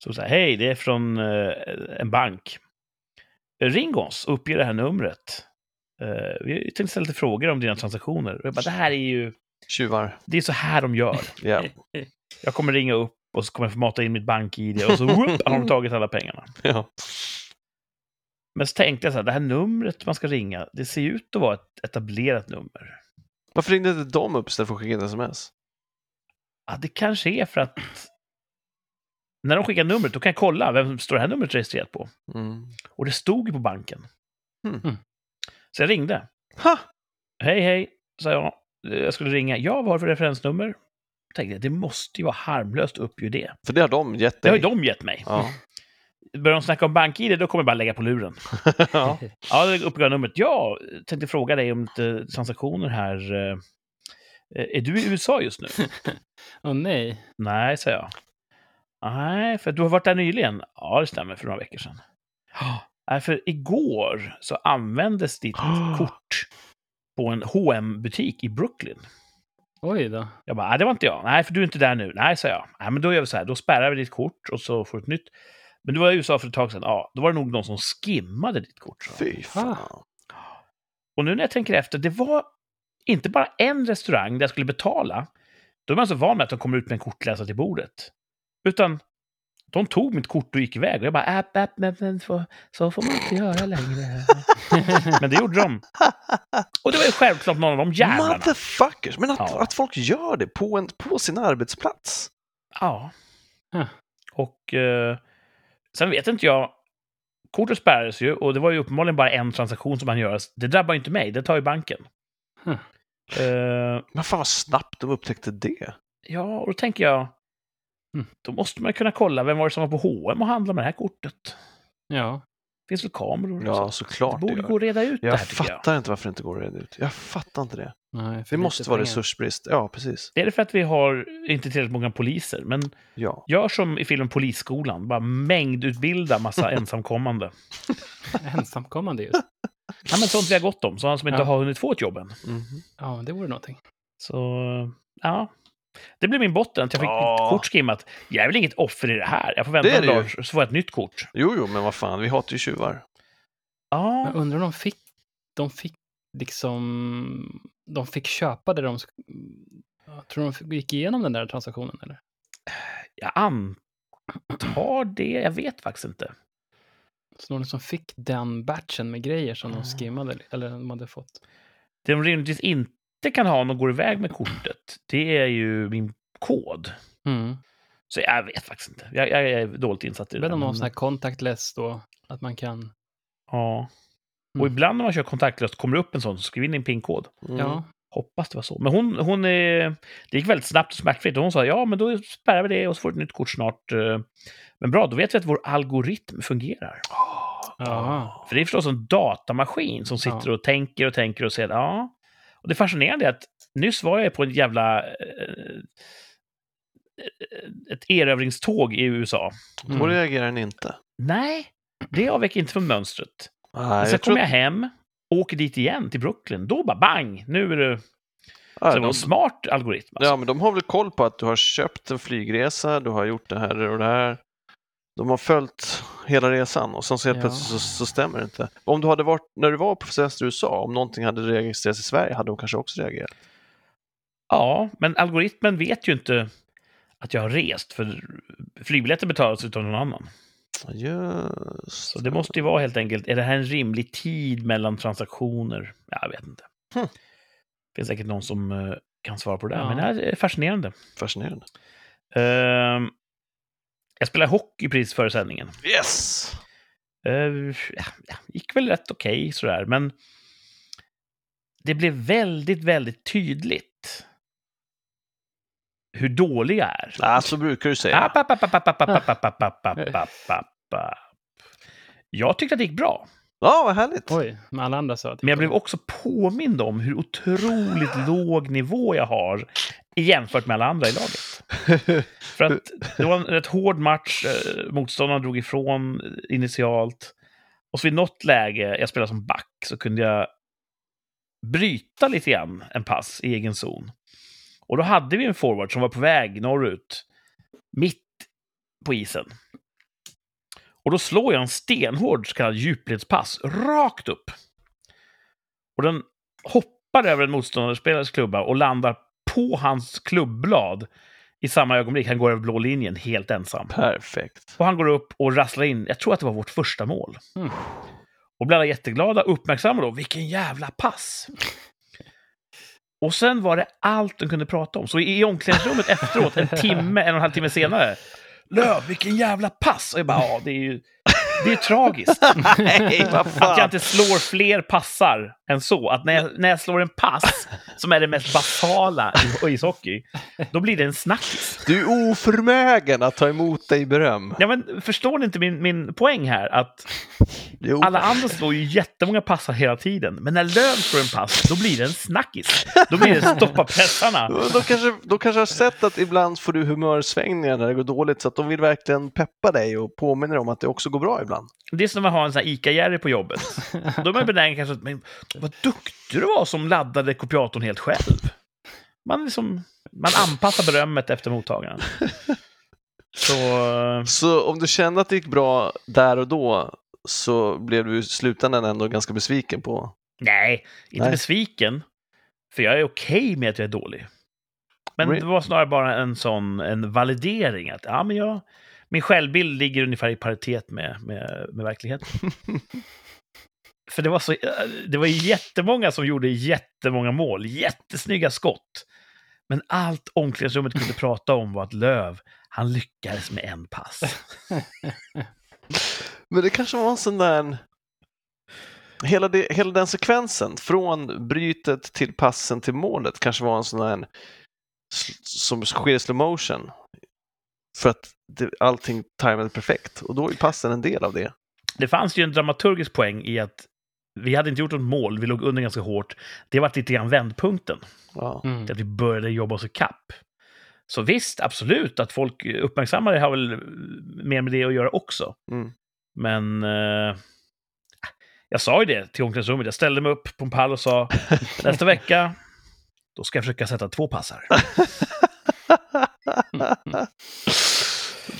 Så sa hej, det är från en bank. Ring oss och uppge det här numret. vi tänkte ställa lite frågor om dina transaktioner. Och jag bara, det här är ju Tjuvar. Det är så här de gör. yeah. [laughs] Jag kommer ringa upp och så kommer jag få mata in mitt bank-id och så whoop, har de tagit alla pengarna. [laughs] Ja. Men så tänkte jag så här, det här numret man ska ringa, det ser ut att vara ett etablerat nummer. Varför ringde inte de upp istället för att skicka ett sms? Ja, det kanske är för att när de skickar numret, då kan jag kolla vem står det här numret registrerat på. Mm. Och det stod ju på banken. Mm. Så jag ringde. Ha! Hej, hej, sa jag jag skulle ringa, ja, vad har för referensnummer? Jag tänkte, det måste ju vara harmlöst att uppge det. För det har de gett dig? Det har ju de gett mig. Ja. [laughs] Börjar de snacka om bank-id, då kommer jag bara lägga på luren. [laughs] ja, ja uppgav numret. Ja, tänkte fråga dig om lite transaktioner här. Eh, är du i USA just nu? [laughs] Åh oh, nej. Nej, sa jag. Nej, för du har varit där nyligen. Ja, det stämmer, för några veckor sedan. [gasps] Nej, för igår så användes ditt [gasps] kort på en hm butik i Brooklyn. Oj då. Jag bara, nej det var inte jag. Nej, för du är inte där nu. Nej, sa jag. Nej, men då gör vi så här, då spärrar vi ditt kort och så får du ett nytt. Men du var i USA för ett tag sedan. Ja, då var det nog någon som skimmade ditt kort. Så. Fy fan. Och nu när jag tänker efter, det var inte bara en restaurang där jag skulle betala. Då är man så van med att de kommer ut med en kortläsare till bordet. Utan de tog mitt kort och gick iväg. Och jag bara, app, app, app, så, så får man inte göra längre. [laughs] men det gjorde de. Och det var ju självklart någon av de jävlarna. Motherfuckers! Men att, ja. att folk gör det på, en, på sin arbetsplats. Ja. Huh. Och eh, sen vet inte jag. Kortet spärrades ju och det var ju uppenbarligen bara en transaktion som man gör. Det drabbar ju inte mig, det tar ju banken. Huh. Uh, Men fan vad snabbt de upptäckte det. Ja, och då tänker jag, Mm. då måste man kunna kolla vem var det som var på H&M och handlade med det här kortet. Ja, Det finns väl kameror? Ja, så. såklart det det borde gör. gå att reda ut det Jag här, tycker jag. fattar inte varför det inte går att reda ut. Jag fattar inte det. nej. för Det måste vara pengar. resursbrist. Ja, precis. Det är det för att vi har inte tillräckligt många poliser, men Ja. gör som i filmen Polisskolan, bara mängdutbilda massa [laughs] ensamkommande. Ensamkommande just. [laughs] Ja, men sånt vi har gott om, sådana som inte Ja. har hunnit få ett jobb än. Mhm. Ja, det vore någonting. Så, ja. Det blir min botten, att jag fick Ja. ett kort skimmat. Jag är väl inget offer i det här. Jag får vänta Det är en det dag så får jag ett nytt kort. Jo, jo, men vad fan, vi hatar ju tjuvar. Ja, Jag undrar om de fick, de fick liksom, de fick köpa det de, jag tror de fick- gick igenom den där transaktionen eller? jag antar det. Jag vet faktiskt inte. Så de liksom fick den batchen med grejer som Ah. de skimmade, eller de hade fått. Det de rimligtvis inte kan ha om de går iväg med kortet, det är ju min kod. Mm. Så jag vet faktiskt inte. Jag, jag är dåligt insatt i Jag det. vet inte om men- sån här contactless då, att man kan, Ja. Och Mm. ibland när man kör kontaktlöst kommer det upp en sån, så skriv in din PIN-kod. Mm. ja, Hoppas det var så. Men hon, hon är, det gick väldigt snabbt och smärtfritt. Och hon sa ja, men då spärrar vi det och så får du ett nytt kort snart. eh. Men bra, då vet vi att vår algoritm fungerar. ja, För det är förstås en datamaskin som sitter och tänker och tänker och säger ja. Och det fascinerande är att nyss var jag på en jävla... Eh, ett erövringståg i USA. Då Mm. reagerar den inte. Nej, det avviker inte från mönstret. Nej, Men sen jag tror kommer jag hem, åker dit igen till Brooklyn. Då bara bang! Nu är det... Så det var en de, smart algoritm. Alltså. ja, men de har väl koll på att du har köpt en flygresa, du har gjort det här och det här. De har följt hela resan och sen så helt Ja. plötsligt så, så stämmer det inte. Om du hade varit, när du var på semester i USA, om någonting hade registrerats i Sverige hade de kanske också reagerat. Ja, men algoritmen vet ju inte att jag har rest, för flygbiljetten betalas av någon annan. Just Så det måste ju vara helt enkelt, är det här en rimlig tid mellan transaktioner? Jag vet inte. Hmm. Det finns säkert någon som eh, kan svara på det Ja. men det här är fascinerande. fascinerande. Ehm, jag spelade hockey precis före sändningen. Yes! Uh, ja, gick väl rätt okej okay, sådär, men det blev väldigt, väldigt tydligt hur dålig jag är. Ja, så brukar du säga. Jag tyckte att det gick bra. Ja, vad härligt. Oj, men alla andra sa att Men jag blev också påmind om hur otroligt låg nivå jag har jämfört med alla andra i laget. [laughs] För att det var en rätt hård match, eh, motståndarna drog ifrån initialt. Och så vid något läge, jag spelade som back, så kunde jag bryta lite grann en pass i egen zon. Och då hade vi en forward som var på väg norrut, mitt på isen. Och då slår jag en stenhård så kallad djupledspass rakt upp. Och den hoppar över en motståndarspelares klubba och landar på hans klubblad i samma ögonblick. Han går över blå linjen helt ensam. Perfekt. Och han går upp och rasslar in. Jag tror att det var vårt första mål. Mm. Och blir alla jätteglada, uppmärksamma då. Vilken jävla pass! Och sen var det allt de kunde prata om. Så i i omklädningsrummet efteråt, en timme, en och en halv timme senare. Löv, vilken jävla pass! Och jag bara, ja, det är ju det är tragiskt. [laughs] Nej, Att jag inte slår fler passar än så. Att när jag, när jag slår en pass, [laughs] som är det mest basala i ishockey, då blir det en snackis. Du är oförmögen att ta emot dig beröm. Ja, men förstår ni inte min, min poäng här? Att Jo. alla andra slår ju jättemånga passar hela tiden. Men när Löv slår en pass, då blir det en snackis. Då blir det stoppa pressarna. [laughs] De kanske, de kanske har sett att ibland får du humörsvängningar när det går dåligt så att de vill verkligen peppa dig och påminna dig om att det också går bra ibland. Det är som att ha en sån här ICA-Jerry på jobbet. [laughs] Då är man benägen kanske att, vad duktig du var som laddade kopiatorn helt själv. Man, liksom, man anpassar berömmet efter mottagaren. [laughs] Så... Så om du kände att det gick bra där och då så blev du i slutändan ändå ganska besviken på... Nej, inte Nej. besviken. För jag är okej med att jag är dålig. Men det var snarare bara en sån en validering. att ja, men jag, Min självbild ligger ungefär i paritet med, med, med verkligheten. [laughs] För det var, så, det var jättemånga som gjorde jättemånga mål, jättesnygga skott. Men allt omklädningsrummet kunde prata om var att Löv, han lyckades med en pass. [laughs] Men det kanske var en sån där... Hela, det, hela den sekvensen, från brytet till passen till målet, kanske var en sån där som sker i slow motion. För att det, allting tajmade perfekt och då är passen en del av det. Det fanns ju en dramaturgisk poäng i att vi hade inte gjort något mål, vi låg under ganska hårt. Det var lite grann vändpunkten. Ja. Mm. Att vi började jobba oss ikapp. Så visst, absolut, att folk uppmärksammar det har väl mer med det att göra också. Mm. Men eh, jag sa ju det till omklädningsrummet. Jag ställde mig upp på en pall och sa [laughs] nästa vecka, då ska jag försöka sätta två passar. [laughs]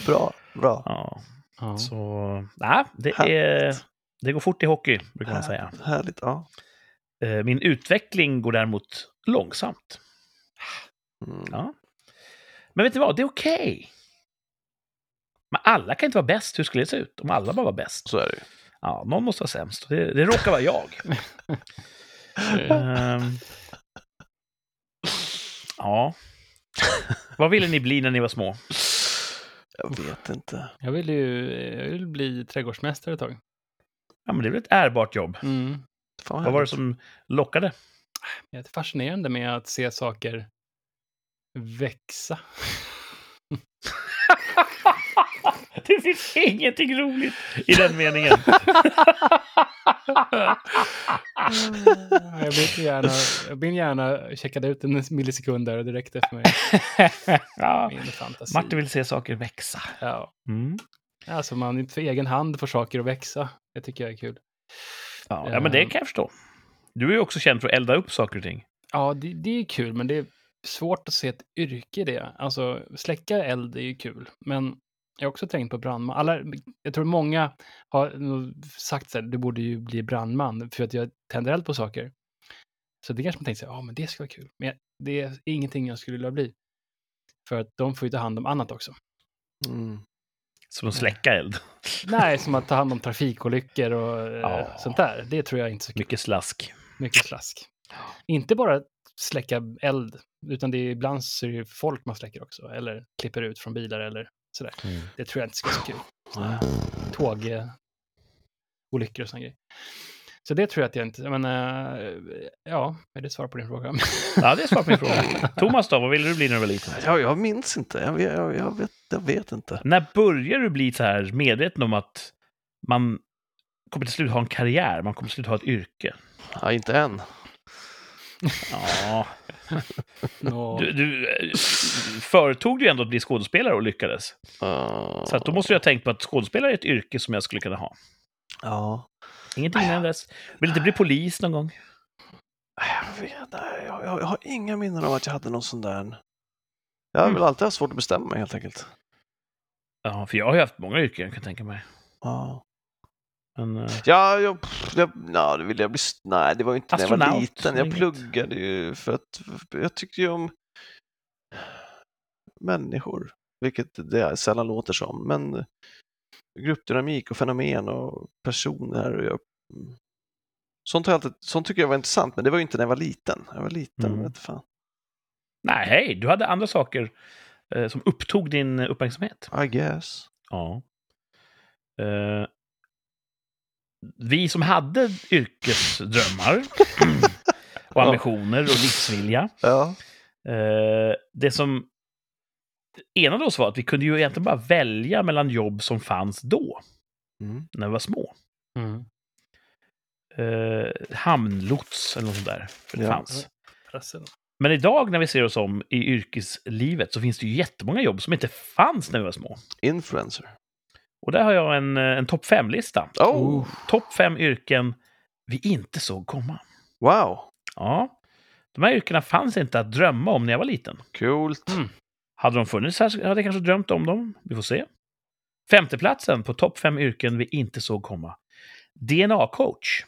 bra, bra. Ja, Ja. så nej, det, är, det går fort i hockey, brukar man säga. Härligt, ja. Eh, Min utveckling går däremot långsamt. Mm. Ja. Men vet du vad, det är okej. Men alla kan inte vara bäst. Hur skulle det se ut om alla bara var bäst? Så är det. Ja, någon måste vara sämst. Det, det råkar vara jag. [laughs] Ehm. ja. Vad ville ni bli när ni var små? Jag vet inte. Jag vill ju jag vill bli trädgårdsmästare ett tag. Ja, men det är väl ett ärbart jobb. Mm. Fan, Vad var det som lockade? Det är fascinerande med att se saker växa. [laughs] Det finns ingenting roligt i den meningen. jag vill gärna, jag vill gärna checka ut en millisekund där och det räckte för mig. [laughs] ja. Min fantasi. Martin vill se saker växa. Ja. Mm. Alltså man inte för egen hand får saker att växa. Det tycker jag är kul. Ja, ja, men det kan jag förstå. Du är ju också känd för att elda upp saker och ting. Ja, det, det är kul, men det är svårt att se ett yrke i det. Alltså, släcka eld är ju kul, men jag har också tänkt på brandman. Alla, jag tror många har sagt så här, du borde ju bli brandman för att jag tänder eld på saker. Så det kanske man tänkte så här, ja men det ska vara kul. Men det är ingenting jag skulle vilja bli. För att de får ju ta hand om annat också. Mm. Som att släcka eld. [laughs] Nej, som att ta hand om trafikolyckor och eh, Ja. sånt där. Det tror jag inte så kul. Mycket slask. Mycket slask. Inte bara släcka eld, utan det är ibland så är det folk man släcker också. Eller klipper ut från bilar eller sådär. Det tror jag inte ska vara så kul. Nej. Tåg, eh, och sådana grejer. Så det tror jag att jag inte, men eh, ja, är det svar på din fråga? Ja, det är svar på min fråga. [laughs] Thomas då, vad ville du bli när du var liten? Ja, jag minns inte. Jag, vet- jag, jag, vet, jag vet inte. När började du bli så här medveten om att man kommer till slut ha en karriär, man kommer till slut ha ett yrke? Ja, inte än. Ja, [laughs] du, du företog ju ändå att bli skådespelare och lyckades. Uh, Så att då måste jag ha tänkt på att skådespelare är ett yrke som jag skulle kunna ha. Ja. Ingenting innan dess. Vill inte bli polis någon gång? Jag vet jag, jag, jag har inga minnen av att jag hade någon sån där... Jag har väl alltid haft svårt att bestämma mig helt enkelt. Ja, för jag har ju haft många yrken, kan jag tänka mig. Ja, Men, eh, ja jag, jag, nej, det ville jag bli... Nej, det var ju inte när jag var liten. Jag pluggade ju för att jag tyckte ju om människor, vilket det sällan låter som, men gruppdynamik och fenomen och personer. Och jag, sånt, har alltid, sånt tycker jag var intressant, men det var ju inte när jag var liten. Jag var liten, Mm. vet fan. nej, hej, du hade andra saker eh, som upptog din uppmärksamhet. I guess. Ja. Eh, vi som hade yrkesdrömmar [laughs] och ambitioner och livsvilja. Ja. Eh, det som enade oss var att vi kunde ju egentligen bara välja mellan jobb som fanns då, Mm. när vi var små. mm. Eh, hamnlots eller något sånt där. För det Ja. fanns. Prassel. Men idag när vi ser oss om i yrkeslivet så finns det ju jättemånga jobb som inte fanns när vi var små. Influencer. Och där har jag en, eh, en topp fem-lista. Oh, Topp fem yrken vi inte såg komma. wow. Ja, de här yrkena fanns inte att drömma om när jag var liten. Coolt. Mm. Hade de funnits här hade jag kanske drömt om dem. Vi får se. Femteplatsen på topp fem yrken vi inte såg komma. DNA-coach.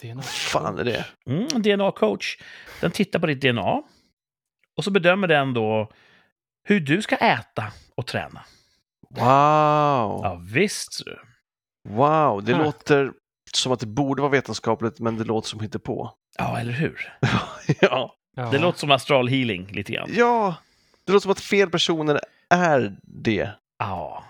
Det är Vad något. fan är det? Mm, DNA-coach. Den tittar på ditt DNA. Och så bedömer den då hur du ska äta och träna. Wow. Ja, visst. du. Wow, det Ah. låter som att det borde vara vetenskapligt, men det låter som på. Ja, eller hur? [laughs] ja. Ja. Det låter som astral healing lite grann. ja, det låter som att fel personer är det. Ja.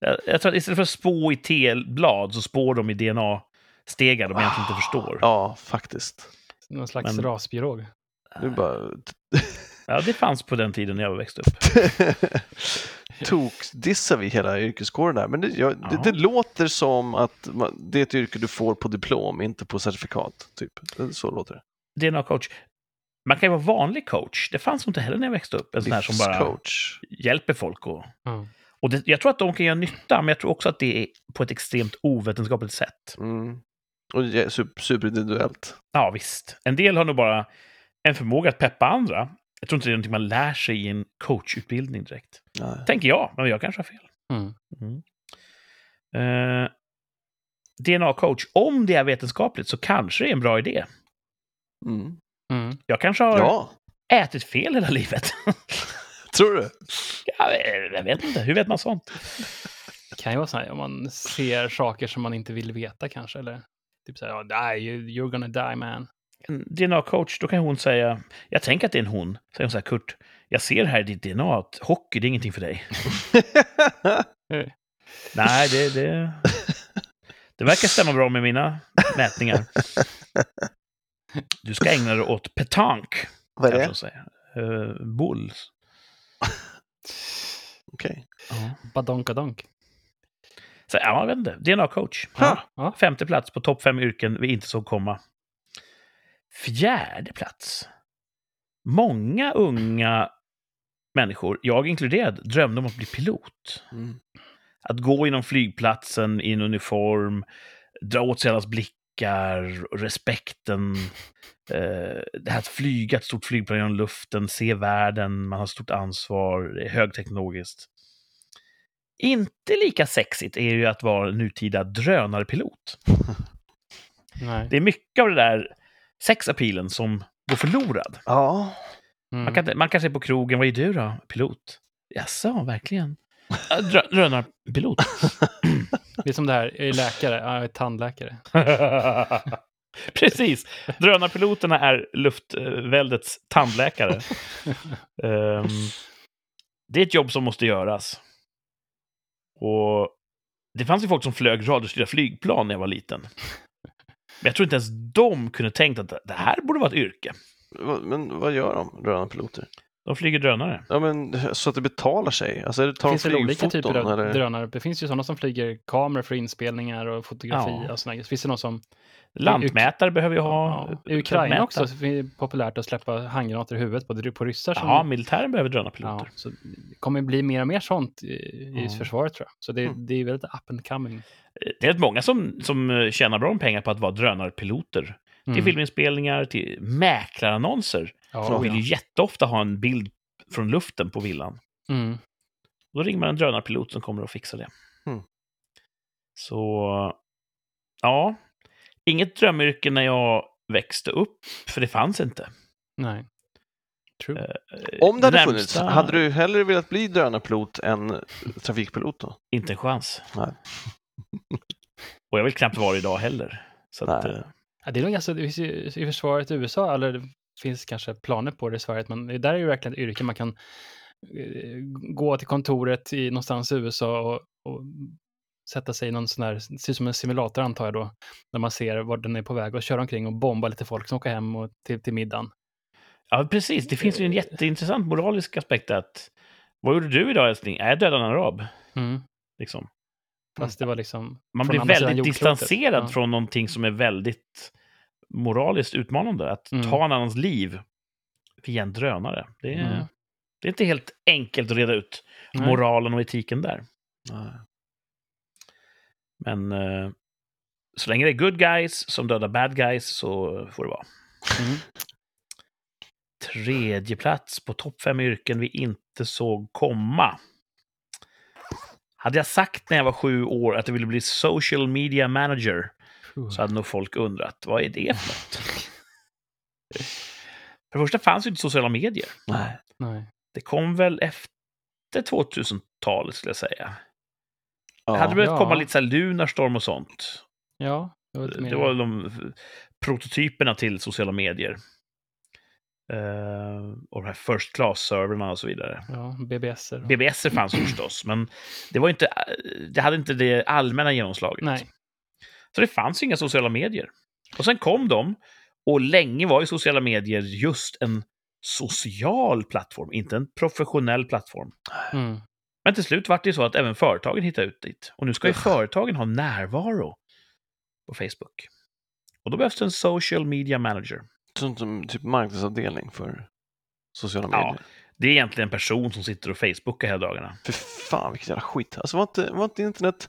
Jag, jag tror att istället för att spå i T-blad så spår de i DNA-stegar de egentligen inte förstår. Ja, faktiskt. Någon slags Men- rasbiolog. Nu bara... Ja, det fanns på den tiden när jag växte upp. [laughs] Tokdissar vi hela yrkeskåren där, men det, jag, ja. det, det, låter som att man, det är ett yrke du får på diplom, inte på certifikat. Typ. Så låter det. DNA-coach. Man kan ju vara vanlig coach. Det fanns inte heller när jag växte upp. En sån här som bara hjälper folk. Och, mm. och det, jag tror att de kan göra nytta, men jag tror också att det är på ett extremt ovetenskapligt sätt. Mm. Och super, superindividuellt. Ja, visst. En del har nog bara en förmåga att peppa andra. Jag tror inte det är någonting man lär sig i en coachutbildning direkt. Nej. Tänker jag, men jag kanske har fel. Mm. Mm. Uh, eh, DNA-coach, om det är vetenskapligt så kanske det är en bra idé. Mm. Mm. Jag kanske har ja. ätit fel hela livet. [laughs] Tror du? Ja, jag vet inte. Hur vet man sånt? Det kan ju vara så här om man ser saker som man inte vill veta kanske. Eller typ så här, die, you're gonna die man. En DNA-coach, då kan hon säga, jag tänker att det är en hon. Säger hon så här, Kurt, jag ser här i ditt DNA att hockey, det är ingenting för dig. [laughs] Nej, det, det, det verkar stämma bra med mina mätningar. [laughs] Du ska ägna dig åt petanque. Vad är det? Uh, bulls. [laughs] Okej. Okay. Uh. Badonkadonk. Så, ja, jag vet inte. DNA-coach. Ja. Femte plats på topp fem yrken vi inte såg komma. Fjärde plats. Många unga människor, jag inkluderad, drömde om att bli pilot. Mm. Att gå inom flygplatsen i en uniform, dra åt sig allas blickar, respekten. Eh, det här att flyga ett stort flygplan genom luften, se världen, man har stort ansvar, det är högteknologiskt. Inte lika sexigt är ju att vara nutida drönarpilot. [laughs] Nej. Det är mycket av det där sexappealen som går förlorad. Ja. Mm. Man, kan, man kan säga på krogen, vad är du då? Pilot? Jaså, verkligen? Drö drönarpilot. [laughs] det är som det här, jag är läkare, jag är tandläkare. [laughs] Precis. Drönarpiloterna är luftväldets tandläkare. um, [laughs] det är ett jobb som måste göras. Och det fanns ju folk som flög radiostyrda flygplan när jag var liten. Men jag tror inte ens de kunde tänkt att det här borde vara ett yrke. Men vad gör de, drönarpiloter? De flyger drönare. Ja, men så att det betalar sig? Alltså, det, tar det finns väl olika typer av eller? drönare. Det finns ju sådana som flyger kameror för inspelningar och fotografi. Ja. Och såna. Finns det någon som Lantmätare behöver vi ha. Ja, I Ukraina också så är det populärt att släppa handgranater i huvudet på, på ryssar. Som... Ja, militären behöver drönarpiloter. Ja, så det kommer bli mer och mer sånt i, i försvaret tror jag. Så det, mm. det är väldigt up and coming. Det är rätt många som, som tjänar bra med pengar på att vara drönarpiloter. Mm. Till filminspelningar, till mäklarannonser. Ja, de vill ju jätteofta ha en bild från luften på villan. Mm. Då ringer man en drönarpilot som kommer och fixar det. Mm. Så, ja, inget drömyrke när jag växte upp, för det fanns inte. Nej. True. Eh, Om det hade närmsta... funnits, hade du hellre velat bli drönarpilot än trafikpilot då? Inte en chans. Nej. Och jag vill knappt vara idag heller. Så att, eh... ja, det är nog ganska, i försvaret i USA, eller finns kanske planer på det i Sverige, men där är ju verkligen ett yrke man kan eh, gå till kontoret i någonstans i USA och, och sätta sig i någon sån här, det ser ut som en simulator antar jag då, när man ser var den är på väg och köra omkring och bomba lite folk som åker hem och till, till middagen. Ja, precis. Det finns ju en jätteintressant moralisk aspekt att vad gjorde du idag älskling? Jag dödade en arab. Mm. Liksom. Fast det var liksom... Man blir väldigt distanserad ja. från någonting som är väldigt moraliskt utmanande. Att mm. ta en annans liv via en drönare. Det är, mm. det är inte helt enkelt att reda ut moralen och etiken där. Nej. Men eh, så länge det är good guys som dödar bad guys så får det vara. Mm. Tredje plats på topp fem yrken vi inte såg komma. Hade jag sagt när jag var sju år att jag ville bli social media manager så hade nog folk undrat, vad är det för något? för det första fanns ju inte sociala medier. Nej. Nej. Det kom väl efter 2000-talet skulle jag säga. Ja, hade behövt ja. komma lite så här Lunarstorm och sånt. Ja, det, det var de prototyperna till sociala medier. Uh, och de här First Class-servrarna och så vidare. Ja, BBS. BBS fanns förstås, men det, var inte, det hade inte det allmänna genomslaget. Nej. Så det fanns inga sociala medier. Och sen kom de, och länge var ju sociala medier just en social plattform, inte en professionell plattform. Mm. Men till slut var det ju så att även företagen hittade ut dit. Och nu ska ju företagen ha närvaro på Facebook. Och då behövs det en social media manager. Som typ marknadsavdelning för sociala Ja. medier. Det är egentligen en person som sitter och Facebookar hela dagarna. För fan vilket jävla skit. Alltså var inte, var inte internet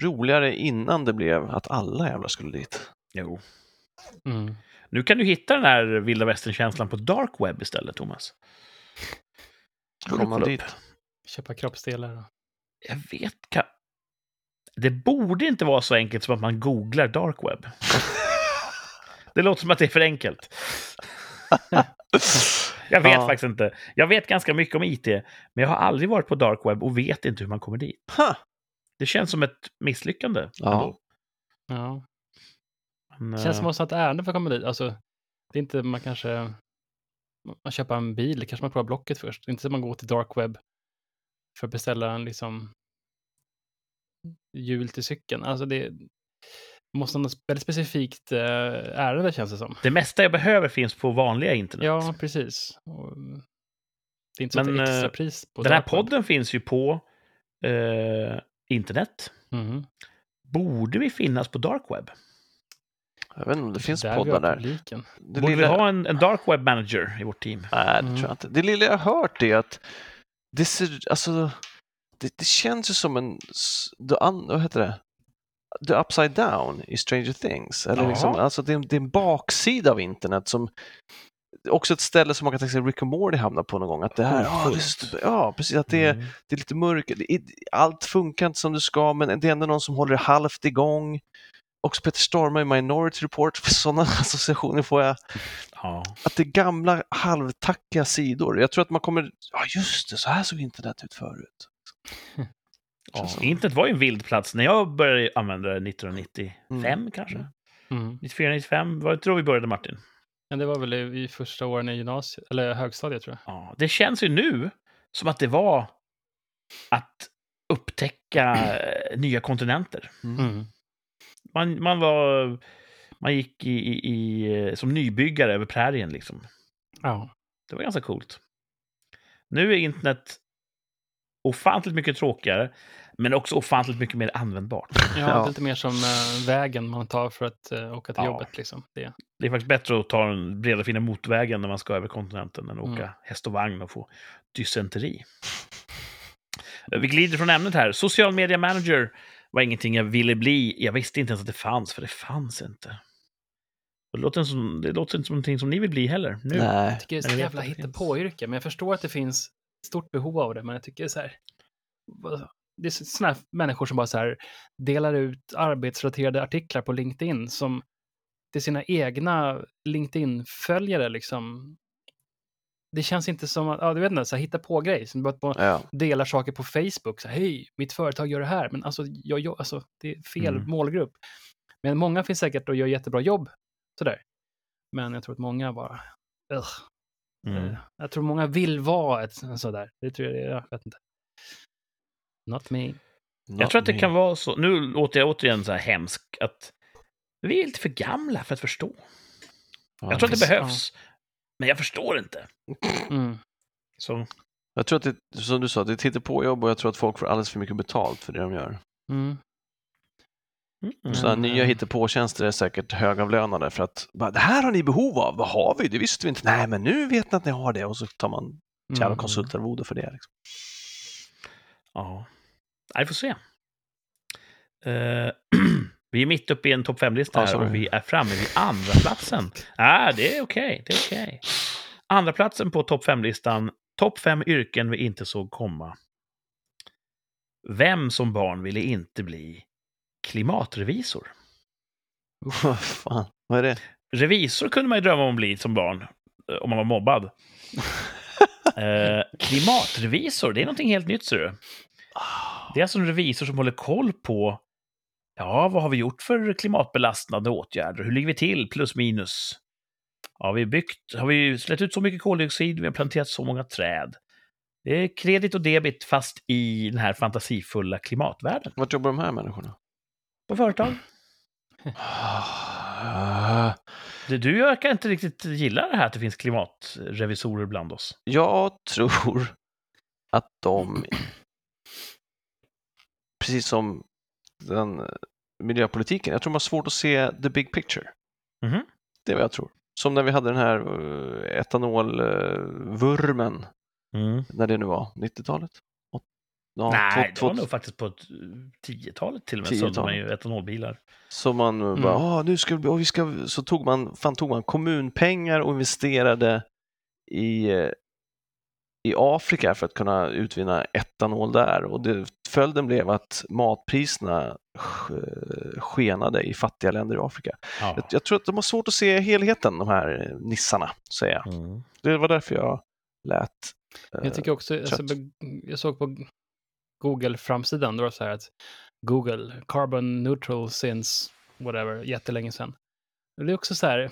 roligare innan det blev att alla jävlar skulle dit? Jo. Mm. Nu kan du hitta den här vilda västern-känslan på dark web istället, Thomas. Kolla dit? upp. Köpa kroppsdelar. Jag vet kan... Det borde inte vara så enkelt som att man googlar dark web. [laughs] Det låter som att det är för enkelt. Jag vet Ja. faktiskt inte. Jag vet ganska mycket om IT, men jag har aldrig varit på dark web och vet inte hur man kommer dit. Ha! Det känns som ett misslyckande. Ja. ändå. Ja. Men, Det känns som eh, att man har ett ärende för att komma dit. Alltså, det är inte man kanske... Man köper en bil, kanske man provar Blocket först. Det är inte så att man går till dark web för att beställa en liksom hjul till cykeln. Alltså det måste ha något väldigt specifikt eh, ärende känns det som. Det mesta jag behöver finns på vanliga internet. Ja, precis. Och, det är inte så att Men, det är eh, extra pris på Den här dark web. podden finns ju på eh, internet. Mhm. Borde vi finnas på dark web? Jag vet inte om det finns Där poddar där. publiken. Det Borde lilla... vi ha en, en dark web manager i vårt team? Nej, det Mm. tror jag inte. Det lilla jag har hört är att det ser, alltså, det, det känns ju som en, the un, vad heter det? The upside down i Stranger Things. Eller liksom, alltså det, är, det är en baksida av internet som också ett ställe som man kan tänka sig Rick and Morty hamnar på någon gång. Att det här, Hotfullt. just, ja precis, att det är, Mm. det är lite mörkt. Det Allt funkar inte som det ska, men det är ändå någon som håller det halvt igång. Också Peter Stormare i Minority Report, sådana [laughs] associationer får jag Ja. att det är gamla halvtackiga sidor. Jag tror att man kommer, ja just det, så här såg internet ut förut. Ja, internet var ju en vild plats när jag började använda det 1995 Mm. kanske. Mm. 94, 95, vad tror vi började Martin? Men det var väl i, i första åren i gymnasiet, eller högstadiet tror jag. Ja, det känns ju nu som att det var att upptäcka eh, nya kontinenter. Mm. Man, man var... Man gick i, i, i, som nybyggare över prärien liksom. Ja. Det var ganska coolt. Nu är internet ofantligt mycket tråkigare, men också ofantligt mycket mer användbart. Ja, Ja. lite mer som eh, vägen man tar för att eh, åka till Ja. jobbet. Liksom. Det. Det är faktiskt bättre att ta den breda fina motorvägen när man ska över kontinenten än att Mm. åka häst och vagn och få dysenteri. Vi glider från ämnet här. Social media manager var ingenting jag ville bli. Jag visste inte ens att det fanns, för det fanns inte. Det låter, inte som, det låter inte som någonting som ni vill bli heller. Nu. Nej. Jag tycker det är ett jävla hittepåyrke, men jag förstår att det finns stort behov av det, men jag tycker så här. Det är sådana här människor som bara så här delar ut arbetsrelaterade artiklar på LinkedIn som till sina egna LinkedIn-följare liksom. Det känns inte som att, ja du vet inte, så här, hitta på grej. Som bara på, Ja. delar saker på Facebook. Så här, Hej, mitt företag gör det här. Men alltså, jag, jag, alltså det är fel Mm. målgrupp. Men många finns säkert och gör jättebra jobb. Sådär. Men jag tror att många bara... Ugh. Mm. Eh, Jag tror många vill vara ett en sådär. Det tror jag det är. Jag vet inte. Not me. Jag tror att det kan vara så. Nu låter jag återigen så här hemsk att vi är lite för gamla för att förstå. Jag tror att det Ja. behövs, men jag förstår inte. Mm. Så, Jag tror att det, som du sa, det är ett hittepåjobb och jag tror att folk får alldeles för mycket betalt för det de gör. Mm. Mm. Sådana nya eh, hittepåtjänster är säkert högavlönade för att bara, det här har ni behov av, vad har vi? Det visste vi inte. Nej, men nu vet ni att ni har det och så tar man jävla Mm. konsultarvode för det. Liksom. Ja, vi får se. Eh, [clears throat] vi är mitt uppe i en topp 5-lista Ja, här och vi är framme vid andra platsen. Ah, det är okej, det är okej. Andra platsen på topp 5-listan, topp 5 yrken vi inte såg komma. Vem som barn ville inte bli klimatrevisor? [laughs] Vad fan, vad är det? Revisor kunde man ju drömma om att bli som barn, eh, om man var mobbad. [laughs] Eh, klimatrevisor, det är någonting helt nytt, ser du. Det är alltså en revisor som håller koll på Ja, vad har vi gjort för klimatbelastande åtgärder? Hur ligger vi till? Plus minus. Har vi byggt? Har vi släppt ut så mycket koldioxid? Vi har planterat så många träd. Det är kredit och debit fast i den här fantasifulla klimatvärlden. Vart jobbar de här människorna? På företag. Uh, du, verkar inte riktigt gilla det här att det finns klimatrevisorer bland oss. Jag tror att de, precis som den miljöpolitiken, jag tror de har svårt att se the big picture. Mm -hmm. Det är vad jag tror. Som när vi hade den här uh, etanolvurmen, mm. när det nu var, 90-talet? Ja, Nej, två, det var nog faktiskt på 10-talet till och med, sålde man ju etanolbilar. Så man mm. bara, ah, nu ska vi, vi ska, så tog man, fan tog man kommunpengar och investerade i, i Afrika för att kunna utvinna etanol där och det, följden blev att matpriserna skenade i fattiga länder i Afrika. Ja. Jag, jag, tror att de har svårt att se helheten, de här nissarna, säger jag. Mm. Det var därför jag lät jag tycker också, alltså, jag såg på Google-framsidan, då var det så här att Google, carbon neutral since whatever, jättelänge sedan. Det är också så här,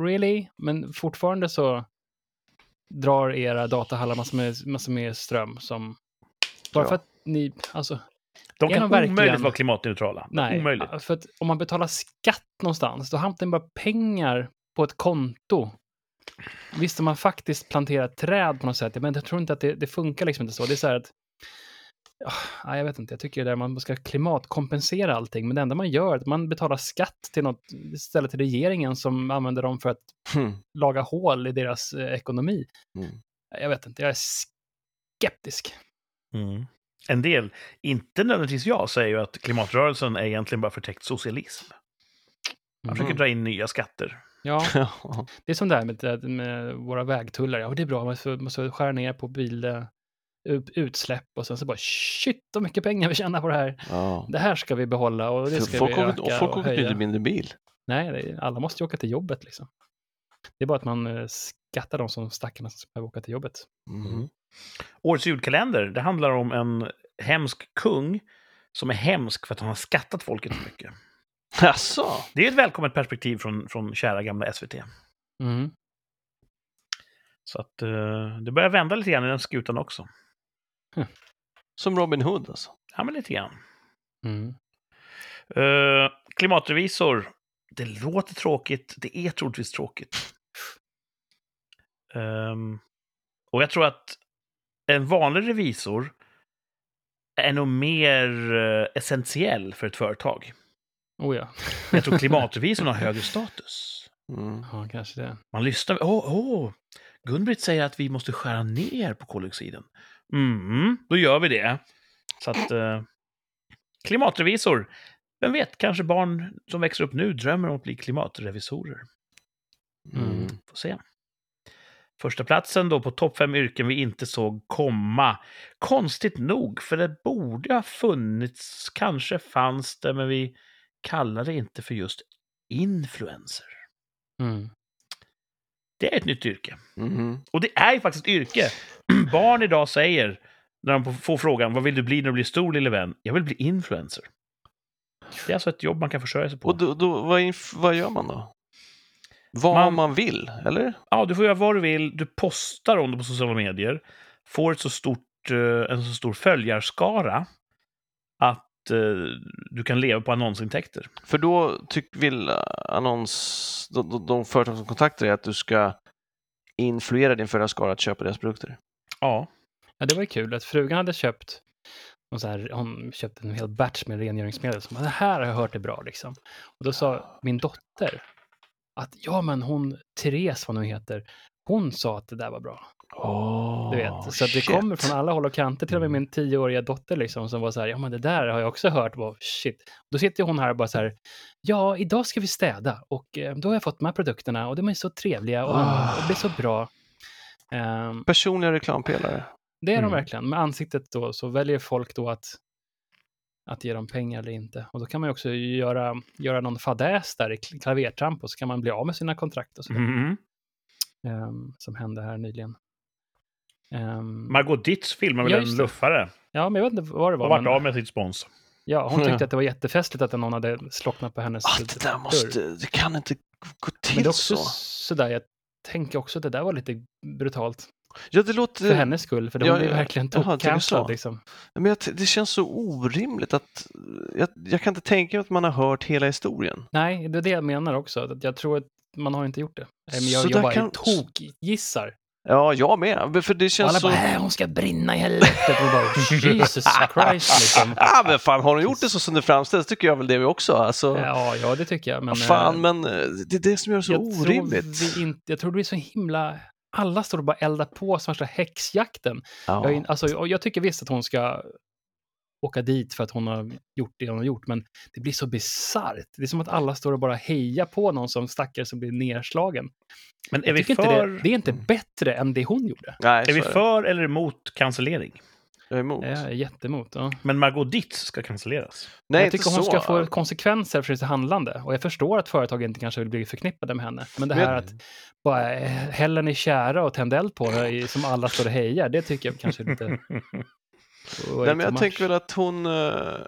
really? Men fortfarande så drar era datahallar massor med, massor med ström som... Bara ja. för att ni, alltså... De kan omöjligt vara klimatneutrala. Nej, omöjligt. för att om man betalar skatt någonstans, då hamnar bara pengar på ett konto. Visst, om man faktiskt planterar träd på något sätt, men jag tror inte att det, det funkar liksom inte så. Det är så här att jag vet inte, jag tycker det där man ska klimatkompensera allting, men det enda man gör är att man betalar skatt till något, istället till regeringen som använder dem för att mm. laga hål i deras eh, ekonomi. Mm. Jag vet inte, jag är skeptisk. Mm. En del, inte nödvändigtvis jag, säger ju att klimatrörelsen är egentligen bara förtäckt socialism. Man försöker mm. dra in nya skatter. Ja, [laughs] det är som det här med, med våra vägtullar. Ja, det är bra, man måste, måste skära ner på bil, utsläpp och sen så bara shit vad mycket pengar vi tjänar på det här. Ja. Det här ska vi behålla och det ska folk vi öka och, folk åker inte mindre bil. Nej, är, alla måste ju åka till jobbet liksom. Det är bara att man eh, skattar de som stackarna som behöver åka till jobbet. Mm. Årets julkalender, det handlar om en hemsk kung som är hemsk för att han har skattat folket så mycket. [clears throat] Jaså? Det är ett välkommet perspektiv från, från kära gamla SVT. Mm. Så att uh, det börjar vända lite grann i den skutan också. [laughs] Som Robin Hood alltså? Ja, men lite grann. Mm. Uh, klimatrevisor. Det låter tråkigt. Det är troligtvis tråkigt. Um, och jag tror att en vanlig revisor är nog mer uh, essentiell för ett företag. Oh ja. jag tror [laughs] klimatrevisorn har högre status. Mm. Ja, kanske det. Man lyssnar. Åh, oh, oh. Gun-Britt säger att vi måste skära ner på koldioxiden. Mm, då gör vi det. Så att... Eh, klimatrevisor. Vem vet, kanske barn som växer upp nu drömmer om att bli klimatrevisorer. Mm. Får se. Första platsen då på topp fem yrken vi inte såg komma. Konstigt nog, för det borde ha funnits, kanske fanns det, men vi kallar det inte för just influencer. Mm. Det är ett nytt yrke. Mm. Och det är ju faktiskt ett yrke. [clears throat] Barn idag säger, när de får frågan vad vill du bli när du blir stor lille vän? Jag vill bli influencer. Det är alltså ett jobb man kan försörja sig på. Och då, då vad, vad gör man då? Vad man, man, vill, eller? Ja, du får göra vad du vill. Du postar om det på sociala medier. Får ett så stort, eh, en så stor följarskara du kan leva på annonsintäkter. För då tyck, vill annons, de, de, de företag som kontaktar dig att du ska influera din följarskara att köpa deras produkter. Ja. Ja, det var ju kul att frugan hade köpt och så här, hon köpte en hel batch med rengöringsmedel. Som, det här har jag hört är bra liksom. Och då sa min dotter att ja, men hon, Therese vad hon heter, hon sa att det där var bra. Oh, du vet, så det kommer från alla håll och kanter. Till och med mm. min tioåriga dotter liksom, som var så här, ja men det där har jag också hört. Bara, shit. Då sitter hon här och bara så här, ja idag ska vi städa och eh, då har jag fått de här produkterna och de är så trevliga och, oh. och det blir så bra. Um, Personliga reklampelare. Det är mm. de verkligen. Med ansiktet då så väljer folk då att, att ge dem pengar eller inte. Och då kan man ju också göra, göra någon fadäs där i klavertramp och så kan man bli av med sina kontrakt och så. Mm. Um, som hände här nyligen. Um, Margot Ditz filmar väl en luffare? Ja, men jag vet inte vad det var. Och vart men... av med sitt spons. Ja, hon tyckte att det var jättefestligt att någon hade slocknat på hennes ah, det där måste, det kan inte gå till men det är också så. sådär, jag tänker också att det där var lite brutalt. Ja, det låter... För hennes skull, för de Ja, ja, verkligen tokcancelled liksom. Men jag, det känns så orimligt att... Jag, jag kan inte tänka mig att man har hört hela historien. Nej, det är det jag menar också. Att Jag tror att man har inte gjort det. Nej, Men jag, Så jag där bara kan- tokgissar. Ja, jag med. För det Och känns alla så... bara, äh, hon ska brinna i helvetet. Och bara, [laughs] Jesus Christ liksom. [laughs] Ja, men fan, har de gjort det så som det framställs tycker jag väl det också. Alltså, Ja, ja, det tycker jag. Men, vad fan, eh, men eh, det är det som gör det så jag orimligt. Tror vi inte, jag tror det blir så himla... Alla står och bara eldar på som värsta häxjakten. Ja. Jag, är alltså, och jag tycker visst att hon ska åka dit för att hon har gjort det hon har gjort, men det blir så bisarrt. Det är som att alla står och bara hejar på någon som stackare som blir nedslagen. Men är vi för, inte det, det är inte bättre än det hon gjorde. Nej, är vi det. för eller emot cancellering? Jag är emot. Jag är jättemot. Ja. Men Margot Dietz ska cancelleras. Nej, jag tycker hon så. ska få konsekvenser för sitt handlande. Och jag förstår att företag inte kanske vill bli förknippade med henne. Men det Men- här att bara eh, hälla henne i kära och tända eld på i- som alla står och hejar, det tycker jag kanske är lite... [laughs] Nej, men jag much. tänker väl att hon... eh,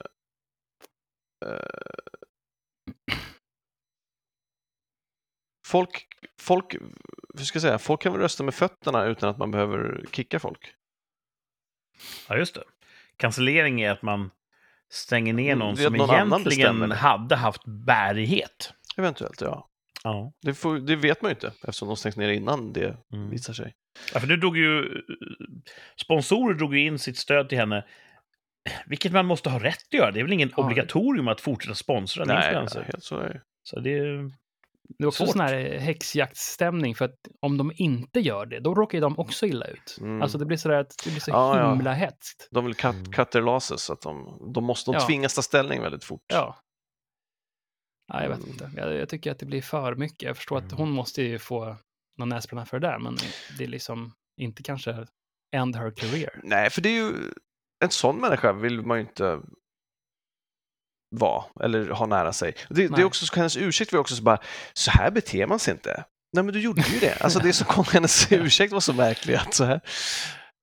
folk, folk, hur ska jag säga, folk kan väl rösta med fötterna utan att man behöver kicka folk. Ja, just det. Cancellering är att man stänger ner någon Det är som någon annan egentligen hade haft bärighet. Eventuellt, ja. Ja. Det, får, det vet man ju inte eftersom de stängs ner innan det Mm. visar sig. ja, för nu drog ju... Sponsorer drog ju in sitt stöd till henne. Vilket man måste ha rätt att göra. Det är väl ingen Ja. obligatorium att fortsätta sponsra en Nej, influencer. helt så är det. Så det är... Det är också Svårt. sån här häxjaktsstämning för att om de inte gör det, då råkar ju de också illa ut. Mm. Alltså det blir sådär att det blir så Ja, ja. himla hetskt. De vill cut, Mm. cut their losses, så att de, de måste, de Ja. tvingas ta ställning väldigt fort. Ja. Nej, jag vet Mm. inte. Jag, jag tycker att det blir för mycket. Jag förstår att Mm. hon måste ju få någon näsbränna för det där, men det är liksom inte kanske end her career. Nej, för det är ju, en sån människa vill man ju inte vara eller ha nära sig. Det, det är också, hennes ursäkt var också så bara, så här beter man sig inte. Nej, men du gjorde ju det. Alltså det är så [laughs] konstigt, hennes ursäkt var så märklig att så här.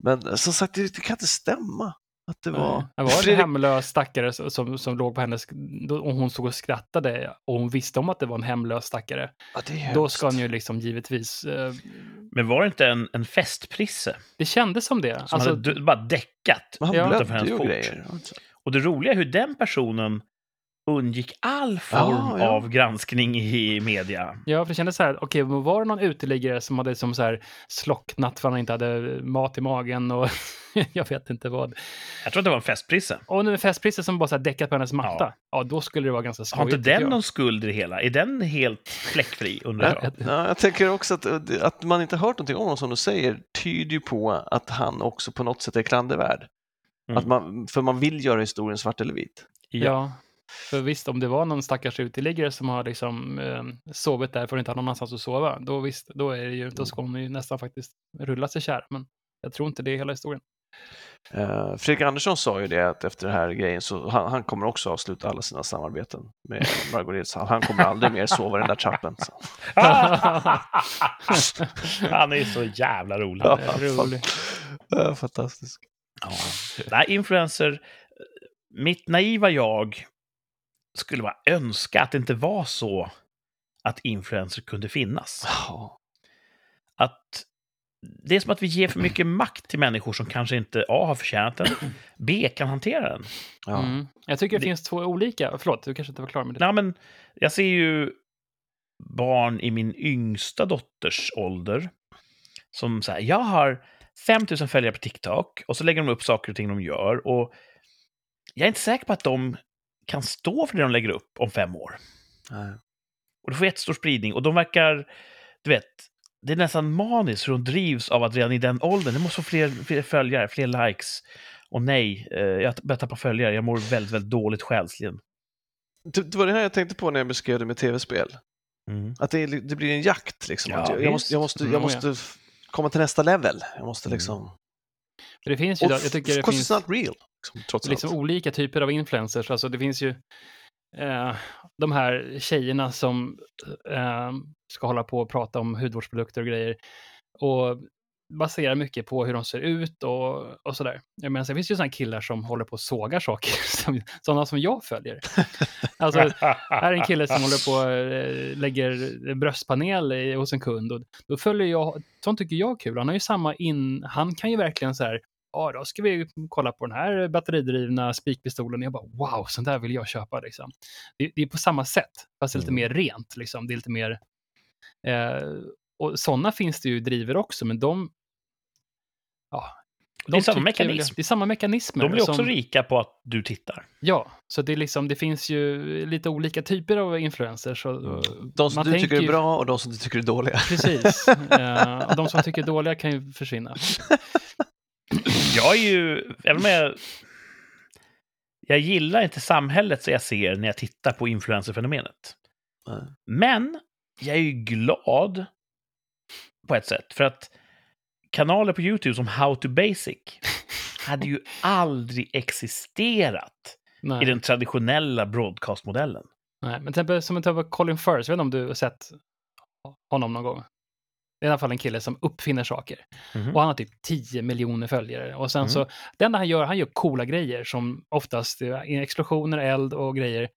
Men som sagt, det, det kan inte stämma att det var... Det var en [laughs] hemlös stackare som- som, låg på hennes... Och hon stod och skrattade och hon visste om att det var en hemlös stackare. Ja, det är Då ska hon ju liksom givetvis... Eh, Men var det inte en, en festprisse det kändes som det. som Alltså, hade bara däckat han utanför blödde hennes ju och port? grejer. Och det roliga är hur den personen undgick all form Ja, ja. av granskning i media. Ja, för det kändes så här, okej, men var det någon uteliggare som hade som så här slocknat för att han inte hade mat i magen och [laughs] jag vet inte vad. Jag tror att det var en festprisse. Och nu är festpriset som bara så här däckat på hennes matta. Ja. Ja, då skulle det vara ganska Har skojigt. inte tycker den någon skuld i det hela? Är den helt fläckfri, undrar jag? Ja, ja, jag tänker också att, att man inte hört någonting om honom som du säger tyder ju på att han också på något sätt är klandervärd. Mm. Att man, för man vill göra historien svart eller vit. Ja. För visst, om det var någon stackars uteliggare som har liksom eh, sovit där för att inte ha någon annanstans att sova, då visst, då, är det ju, då ska hon ju nästan faktiskt rulla sig kär. Men jag tror inte det är hela historien. Uh, Fredrik Andersson sa ju det att efter den här grejen så han, han kommer också avsluta alla sina samarbeten med [laughs] Margot Dietz. Han kommer aldrig mer sova i den där trappen. [laughs] Han är så jävla rolig. Ja. Ja, fantastisk. Ja. Nej, influencer. Mitt naiva jag skulle bara önska att det inte var så att influencer kunde finnas. Ja. Att det är som att vi ger för mycket makt till människor som kanske inte A. har förtjänat den, B. kan hantera den. Ja. Mm. Jag tycker det, Det- finns två olika, förlåt, du kanske inte var klar med det. Nej, men jag ser ju barn i min yngsta dotters ålder som säger jag har 5000 följare på TikTok och så lägger de upp saker och ting de gör och jag är inte säker på att de kan stå för det de lägger upp om fem år. Nej. Och det får jättestor spridning och de verkar, du vet, det är nästan maniskt hur de drivs av att redan i den åldern, det måste få fler, fler följare, fler likes. Och nej, eh, jag börjar tappa följare, jag mår väldigt, väldigt dåligt själsligen. Det, det var det här jag tänkte på när jag beskrev det med tv-spel. Mm. Att det, det blir en jakt liksom. Ja, att jag, jag måste, jag måste, Mm, jag ja. måste f- komma till nästa level. Jag måste Mm. liksom... För det finns ju, Och jag tycker det of course finns it's not real. Liksom, liksom olika typer av influencers. Alltså det finns ju eh, de här tjejerna som eh, ska hålla på och prata om hudvårdsprodukter och grejer. Och baserar mycket på hur de ser ut och, och sådär. Jag menar, sen finns det ju sådana killar som håller på och sågar saker, [laughs] som, sådana som jag följer. Alltså, här är en kille som håller på och eh, lägger bröstpanel i, hos en kund och då följer jag, sånt tycker jag är kul. Han har ju samma in, han kan ju verkligen så här, ja då ska vi kolla på den här batteridrivna spikpistolen. Jag bara wow, sånt där vill jag köpa liksom. Det, det är på samma sätt, fast det är lite Mm. mer rent liksom. Det är lite mer, eh, och sådana finns det ju driver också, men de, ja. Det är samma mekanism. Det är samma mekanismer. De blir också som, rika på att du tittar. Ja, så det, är liksom, det finns ju lite olika typer av influencers. Så, De som du tycker är ju- bra och de som du tycker är dåliga. Precis. [laughs] Eh, och de som tycker är dåliga kan ju försvinna. Jag är ju, även om jag... Jag gillar inte samhället som jag ser när jag tittar på influencerfenomenet. Nej. Men jag är ju glad på ett sätt. För att kanaler på YouTube som How to Basic [laughs] hade ju aldrig existerat i Nej, den traditionella broadcastmodellen. nej. Men till exempel, som exempel Colin Firth, jag vet inte om du har sett honom någon gång. Det är i alla fall en kille som uppfinner saker. Mhm. Och han har typ 10 miljoner följare. Och sen Mm. så, det enda han gör, han gör coola grejer som oftast är explosioner, eld och grejer.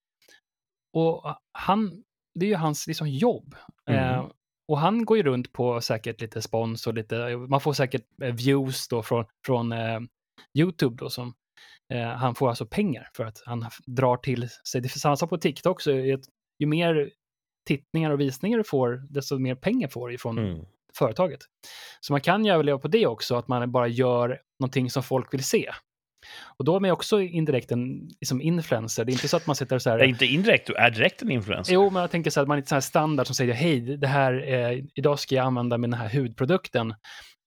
Och han, det är ju hans liksom, jobb. Mm. Eh, och han går ju runt på säkert lite spons och lite, man får säkert eh, views då från, från eh, YouTube då som, eh, han får alltså pengar för att han drar till sig, det är samma sak på TikTok, så är det, ju mer tittningar och visningar du får, desto mer pengar får du ifrån Mm. företaget. Så man kan ju överleva på det också, att man bara gör någonting som folk vill se. Och då är man ju också indirekt en liksom influencer. Det är inte så att man sitter så här... Det är inte indirekt, du är direkt en influencer. Jo, men jag tänker så här att man är inte så här standard som säger hej, det här, eh, idag ska jag använda min här hudprodukten.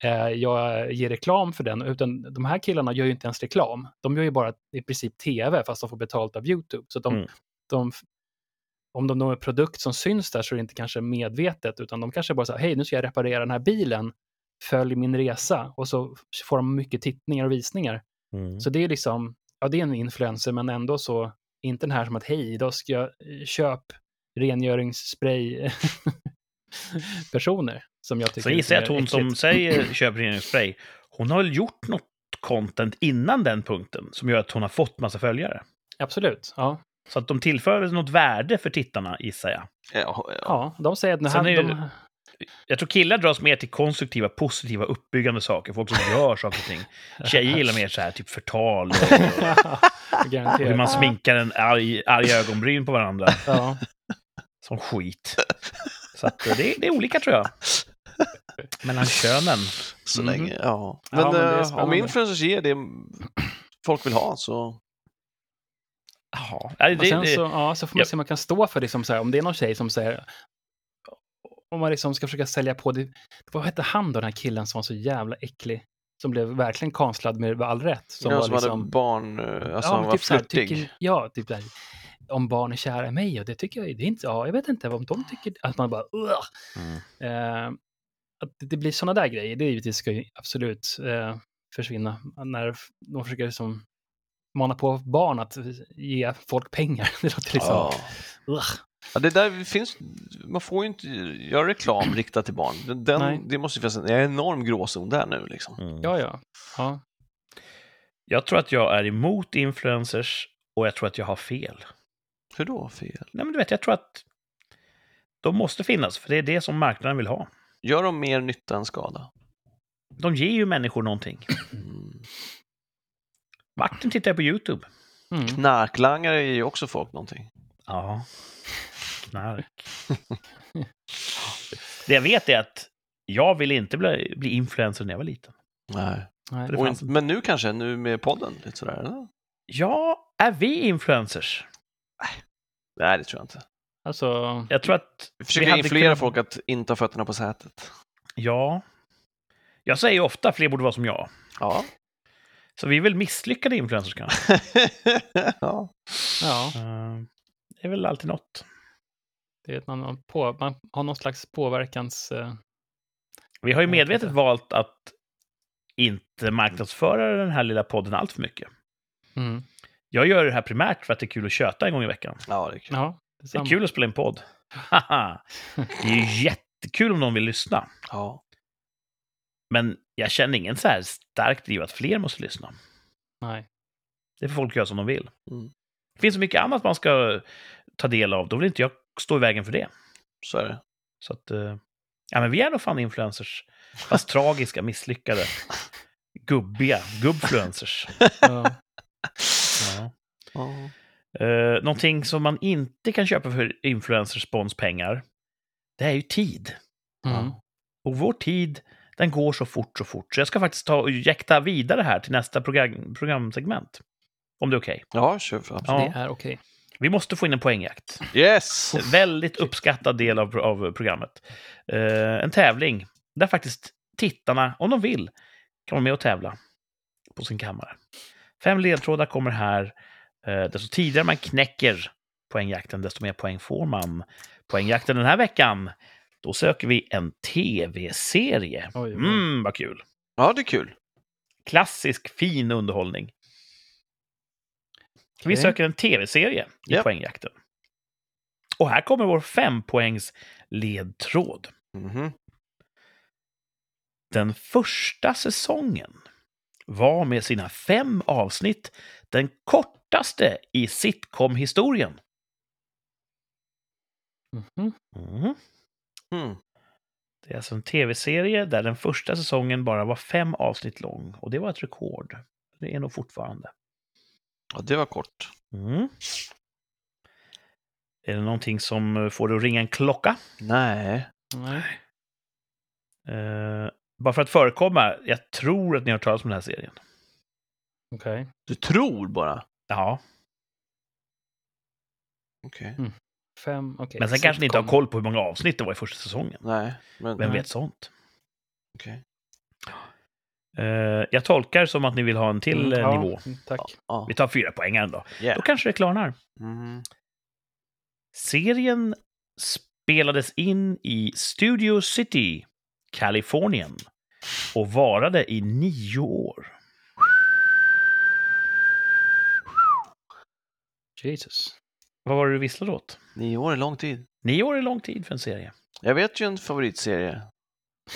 Eh, jag ger reklam för den. Utan de här killarna gör ju inte ens reklam. De gör ju bara i princip tv, fast de får betalt av YouTube. Så de, Mm. de, om de når en produkt som syns där så är det inte kanske medvetet, utan de kanske bara säger hej, nu ska jag reparera den här bilen. Följ min resa. Och så får de mycket tittningar och visningar. Mm. Så det är liksom, ja det är en influencer, men ändå så, inte den här som att hej, idag ska jag eh, köp rengöringsspray [laughs] personer som jag tycker Så är gissar jag att hon som säger [clears throat] köp reningsspray, hon har väl gjort något content innan den punkten som gör att hon har fått massa följare. Absolut, ja. Så att de tillför något värde för tittarna, gissar jag. Ja, ja. Ja, de säger att nu här, är ju- de, Jag tror killar dras mer till konstruktiva, positiva, uppbyggande saker. Folk som [laughs] gör saker och ting. Tjejer gillar mer så här, typ förtal och, [laughs] och hur Garanterat. man sminkar en arg, arg ögonbryn på varandra. Ja, Som skit. Så att eh, det, det är olika, tror jag. Mellan könen. Så länge, ja. Ja, Men, men det är eh, om influencers ger det folk vill ha så... Ja, det, och sen det, så, ja, så får man Ja. se om man kan stå för det, som så här, om det är någon tjej som säger om man liksom ska försöka sälja på det. Vad hette han då, den här killen som var så jävla äcklig? Som blev verkligen konstad med all rätt. Som Som, var som liksom, hade barn, eh, alltså ja, han var typ så här, flörtig. tycker, ja, typ där, om barn är kära i mig och det tycker jag, det är inte, ja, jag vet inte om de tycker, att man bara. Mm. eh, att det- det blir sådana där grejer, det givetvis ska ju absolut eh, försvinna när de försöker liksom mana på barn att ge folk pengar. [laughs] Det låter liksom, Ja. Ja, det där finns, man får ju inte göra reklam [clears throat] riktad till barn. Den, Nej. det måste finnas en enorm gråzon där nu. Liksom. Mm. Ja, ja. ja. Jag tror att jag är emot influencers och jag tror att jag har fel. Hur då fel? Nej, men du vet, jag tror att de måste finnas, för det är det som marknaden vill ha. Gör de mer nytta än skada? De ger ju människor någonting. Mm. Martin tittar på YouTube. Mm. Knarklangare ger ju också folk någonting. Ja. Knark. det jag vet är att jag ville inte bli, bli influencer när jag var liten. Nej. Nej. Fanns men nu kanske, nu med podden, lite sådär? Eller? Ja, är vi influencers? Nej, det tror jag inte. Alltså, Jag tror att... Vi försöker hade influera kunnat- folk att inte ha fötterna på sätet. Ja. Jag säger ofta fler borde vara som jag. Ja. Så vi är väl misslyckade influencers kanske. [laughs] ja. ja, Eh, det är väl alltid något. det är att man, på, man har någon slags påverkans... eh, Vi har ju medvetet fattar. valt att inte marknadsföra den här lilla podden allt för mycket. Mm. Jag gör det här primärt för att det är kul att köta en gång i veckan. ja, det är kul. Ja, Det är detsamma. kul att spela in podd. Det är ju [laughs] jättekul om någon vill lyssna. Ja. Men jag känner ingen så här starkt driv att fler måste lyssna. Nej. Det får folk göra som de vill. Mm. Det finns så mycket annat man ska ta del av. Då vill inte jag stå i vägen för det. Så är det. Så att, eh, ja men vi är nog fan influencers. Fast tragiska, misslyckade. Gubbiga, gubbfluencers. Ja. [laughs] Ja. Ja. Uh, någonting som man inte kan köpa för influencersponspengar, det är ju tid. Mm. Och vår tid, den går så fort, så fort. Så jag ska faktiskt ta och jäkta vidare här till nästa program, programsegment. Om det är okej. Ja, kör för absolut. Ja. Det är okej. Vi måste få in en poängjakt. Yes! En väldigt uppskattad del av, av programmet. Eh, en tävling där faktiskt tittarna, om de vill, kan vara med och tävla på sin kammare. Fem ledtrådar kommer här. Eh, desto tidigare man knäcker poängjakten, desto mer poäng får man. Poängjakten den här veckan, då söker vi en tv-serie. Mm, vad kul! Ja, det är kul. Klassisk, fin underhållning. Vi Okej. söker en tv-serie i Japp. poängjakten. Och här kommer vår fempoängs ledtråd. Mhm. Den första säsongen var med sina fem avsnitt den kortaste i sitcom-historien. Mhm. Mm. Mm. Det är alltså en tv-serie där den första säsongen bara var fem avsnitt lång. Och det var ett rekord. Det är nog fortfarande. Ja, det var kort. Mm. Är det någonting som får dig att ringa en klocka? Nej. Nej. Eh, bara för att förekomma, jag tror att ni har hört talas om den här serien. Okej. Du tror bara? Ja, Okej. Fem, okej. men sen kanske ni inte har koll på hur många avsnitt det var i första säsongen. Nej, men... Vem Nej. vet sånt? Okej. Eh, jag tolkar som att ni vill ha en till Mm, eh, ja, nivå. mm, Tack. Ja. Vi tar fyra poängaren då. Yeah. Då kanske det klarnar. Mhm. Serien spelades in i Studio City, Kalifornien och varade i nio år. Jesus. Vad var det du visslade åt? Nio år är lång tid. Nio år är lång tid för en serie. Jag vet ju en favoritserie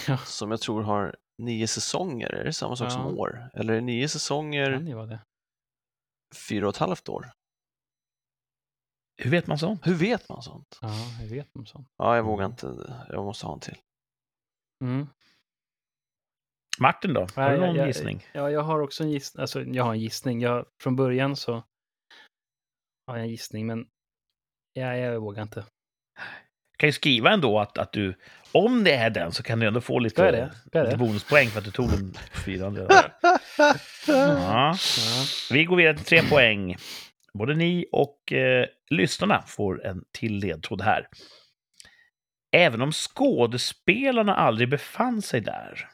Ja. som jag tror har nio säsonger. Är det samma sak Ja. som år? Eller är det nio säsonger, Kan ju vara det. fyra och ett halvt år? Hur vet man sånt? Hur vet man sånt? Ja, jag vet om sånt. Ja, jag vågar inte. Jag måste ha en till. Mm. Martin då? Har du någon jag- gissning? Ja, jag har också en gissning. Alltså, jag har en gissning. Jag, från början så har jag en gissning, men ja, jag vågar inte. kan ju skriva ändå att, att du, om det är den så kan du ändå få lite, det? Ska jag lite det? bonuspoäng för att du tog den [laughs] fyran. Ja. Ja. Vi går vidare till tre poäng. Både ni och eh, lyssnarna får en till ledtråd här. Även om skådespelarna aldrig befann sig där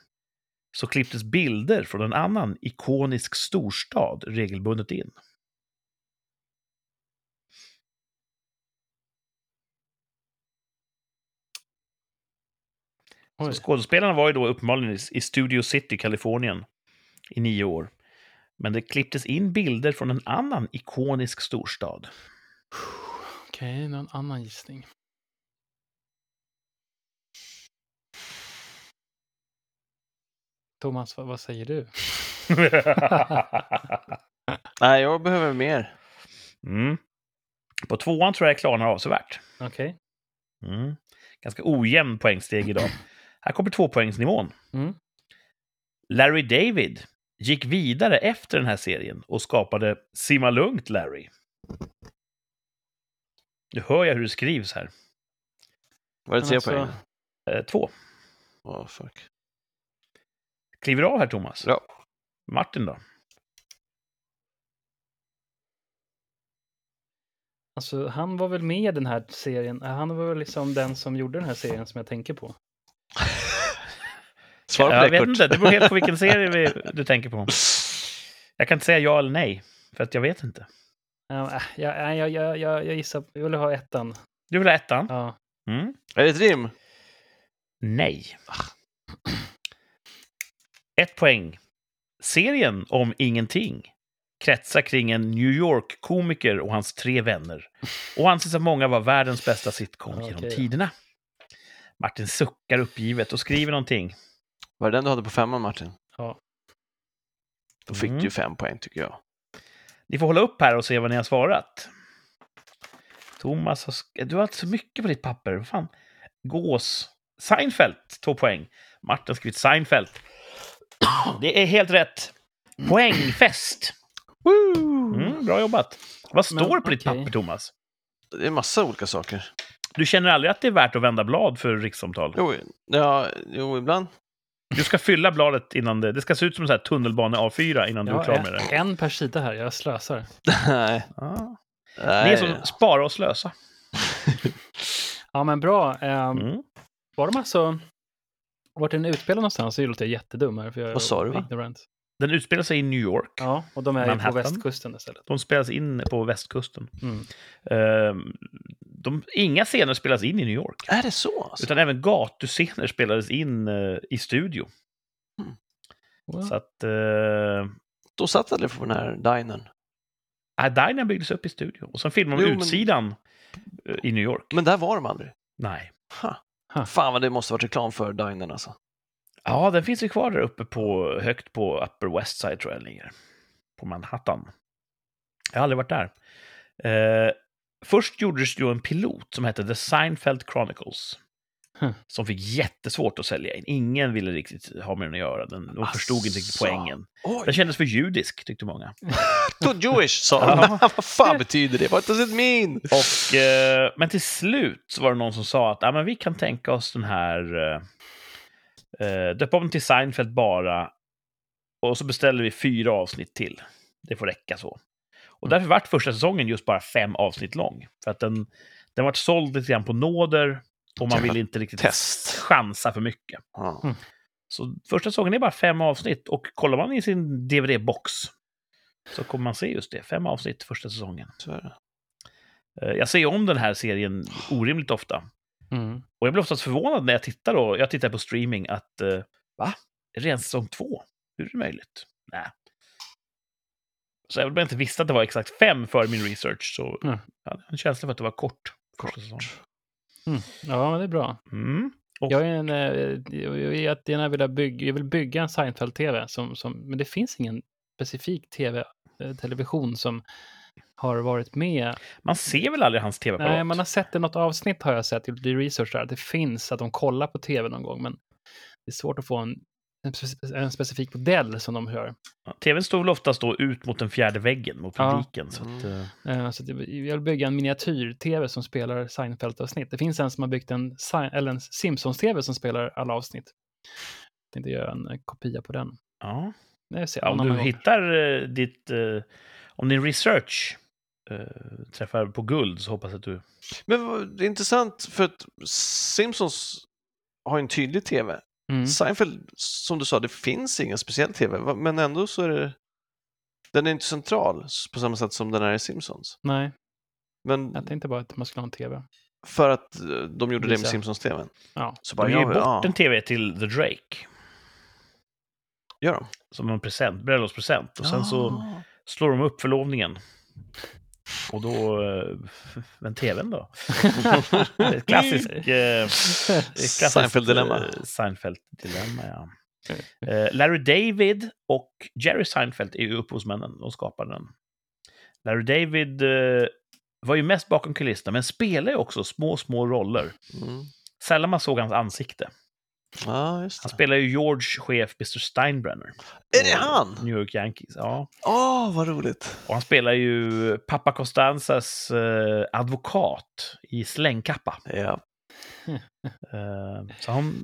så klipptes bilder från en annan ikonisk storstad regelbundet in. Så skådespelarna var ju då uppenbarligen i- Studio City, Kalifornien, i nio år. Men det klipptes in bilder från en annan ikonisk storstad. Okej, någon annan gissning. Thomas, vad, vad säger du? [laughs] Nej, jag behöver mer. mm. På tvåan tror jag det klarnar avsevärt. Okej. Mm. Ganska ojämn poängsteg idag. Här kommer tvåpoängsnivån. Mm. Larry David gick vidare efter den här serien och skapade Simma lugnt Larry. Nu hör jag hur det skrivs här. Var det tre alltså- poäng? Eh, två. Åh, fuck. Kliver av här, Thomas? Ja. Martin då? Alltså, han var väl med i den här serien. Han var väl liksom den som gjorde den här serien som jag tänker på. Svara på jag det, vet Kurt. inte, det beror helt på vilken serie vi, [laughs] du tänker på. Jag kan inte säga ja eller nej, för att jag vet inte. Ja, äh, jag, jag, jag, jag, gissar, jag vill ha ettan. Du vill ha ettan? Ja. Mm. Är det ett rim? Nej. Ett poäng. Serien om ingenting kretsar kring en New York-komiker och hans tre vänner och anses av många vara världens bästa sitcom Ja, genom tiderna. Martin suckar uppgivet och skriver någonting. Var det den du hade på femman Martin? Ja. Då fick Mm. du ju fem poäng tycker jag. Ni får hålla upp här och se vad ni har svarat. Thomas, har du har inte så mycket på ditt papper. Vad fan? Gås. Seinfeld, två poäng. Martin har skrivit Seinfeld. Det är helt rätt. Poängfest. Woo! Mm, bra jobbat. Vad står Men, på ditt okej. papper, Thomas? Det är massa olika saker. Du känner aldrig att det är värt att vända blad för rikssamtal? Jo, ja, jo ibland. Du ska fylla bladet innan det... Det ska se ut som en tunnelbane A4 innan du är klar med en, det. en per sida här, jag slösar. Nej. Ni Nej. är som spara och slösa. Ja, men bra. Ehm, Mm. Var de alltså... Vart den utspelad någonstans så låter jag jättedum här. För jag Vad sa du, va? ignorant. Den utspelar sig i New York. Ja, och de är på västkusten istället. De spelas in på västkusten. Mm. Ehm, de, inga scener spelas in i New York. Är det så? Alltså? Utan även gatuscener spelades in eh, i studio. Wow. Så att... Uh, Då satt jag på den här dinern. Dinern byggdes upp i studio. Och sen filmade de Jo, men- utsidan eh, i New York. Men där var de aldrig. Nej. Ha. Ha. Fan vad det måste varit reklam för dinern alltså. Ja, den finns ju kvar där uppe på, högt på Upper West Side tror jag den ligger. På Manhattan. Jag har aldrig varit där. Eh, först gjordes ju en pilot som hette The Seinfeld Chronicles. Hm. Som fick jättesvårt att sälja in. Ingen ville riktigt ha med den att göra. Den, de förstod inte riktigt poängen. Den Oj, kändes för judisk, tyckte många. [laughs] too Jewish sa de. [laughs] [laughs] vad fan betyder det? What does it mean? Och, eh, men till slut så var det någon som sa att ah, men vi kan tänka oss den här... Eh, eh, döpa om till Seinfeld bara. Och så beställer vi fyra avsnitt till. Det får räcka så. Och därför vart första säsongen just bara fem avsnitt lång. För att den, den vart såld lite grann på nåder. Och man ville inte riktigt test. chansa för mycket. Mm. Så första säsongen är bara fem avsnitt. Och kollar man i sin DVD-box så kommer man se just det. Fem avsnitt första säsongen. Så är det. Eh, Jag ser om den här serien orimligt ofta. Mm. Och jag blir oftast förvånad när jag tittar då, jag tittar på streaming att eh, va? Är det redan säsong två? Hur är det möjligt? Nej. Så även om jag inte visste att det var exakt fem för min research så Mm. jag hade en känsla för att det var kort. Kort. Mm. Ja, men det är bra. Mm. Och- Jag är en, eh, jag är jättegärna vilja bygga, jag vill bygga en Seinfeld-TV, som, som, men det finns ingen specifik TV, eh, television som har varit med. Man ser väl aldrig hans tv-apparat? Nej, man har sett det, något avsnitt har jag sett, gjort lite research där, att det finns, att de kollar på TV någon gång, men det är svårt att få en, en, speci- en specifik modell som de gör. Ja, TVn står väl oftast då ut mot den fjärde väggen, mot Ja. publiken. Så att, Mm. Eh, Så att jag vill bygga en miniatyr-TV som spelar Seinfeld-avsnitt. Det finns en som har byggt en, eller en Simpsons-TV som spelar alla avsnitt. Jag tänkte göra en eh, kopia på den. ja. Nej, ser Ja, om du gång. hittar ditt... eh, om din research eh, träffar på guld så hoppas jag att du... Men det är intressant för att Simpsons har en tydlig tv. Mm. Seinfeld, som du sa, det finns ingen speciell tv, men ändå så är det... Den är inte central på samma sätt som den är i Simpsons. Nej, Men jag tänkte bara att man skulle ha en TV. för att eh, de gjorde det med. Simpsons-tvn. Ja. Så bara, De ger ju ja, bort ja, en tv till The Drake. gör de. Som en present, bröllopspresent. Och sen så Ah. slår de upp förlovningen. Och då... eh, Men tvn då? [laughs] Ett klassiskt... Eh, klassiskt Seinfeld-dilemma. eh, Seinfeld-dilemma, ja. Eh, Larry David och Jerry Seinfeld är ju upphovsmännen. De skapade den. Larry David eh, var ju mest bakom kulisserna, men spelar ju också små, små roller. Mm. Sällan man såg hans ansikte. Ja, just Han spelar ju George chef Mr. Steinbrenner. Är det han? New York Yankees, ja. Åh, vad roligt. Och han spelar ju pappa Costanzas eh, advokat i slängkappa. Ja. Eh, så han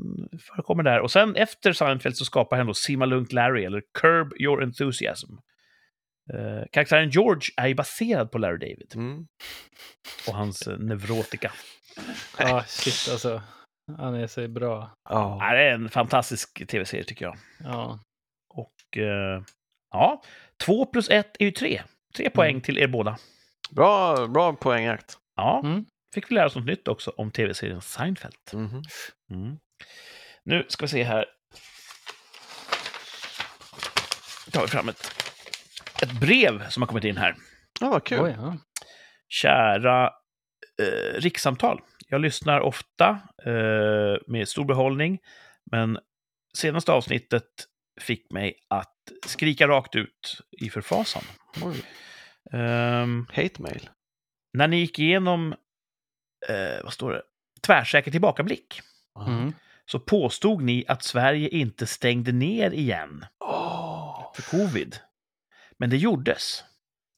förekommer där. Och sen efter Seinfeld så skapar han då Simma Lugnt Larry, eller Curb Your Enthusiasm. Eh, karaktären George är ju baserad på Larry David Mm. och hans eh, neurotika. Ja, shit alltså. Han är så bra. Ja. Ja, det är en fantastisk tv-serie tycker jag. Ja. Och eh, ja, två plus ett är ju tre. Tre poäng till er båda. Bra, bra poängjakt. Ja, Mm. fick vi lära oss något nytt också om tv-serien Seinfeld. Mhm. Mm. Nu ska vi se här. tar vi fram ett, ett brev som har kommit in här. Ja, vad kul. Oj, ja. Kära eh, rikssamtal. Jag lyssnar ofta eh, med stor behållning, men senaste avsnittet fick mig att skrika rakt ut i förfasan. Um, Hate mail. När ni gick igenom, eh, vad står det, tvärsäker tillbakablick, Mm. så påstod ni att Sverige inte stängde ner igen Oh. för covid. Men det gjordes.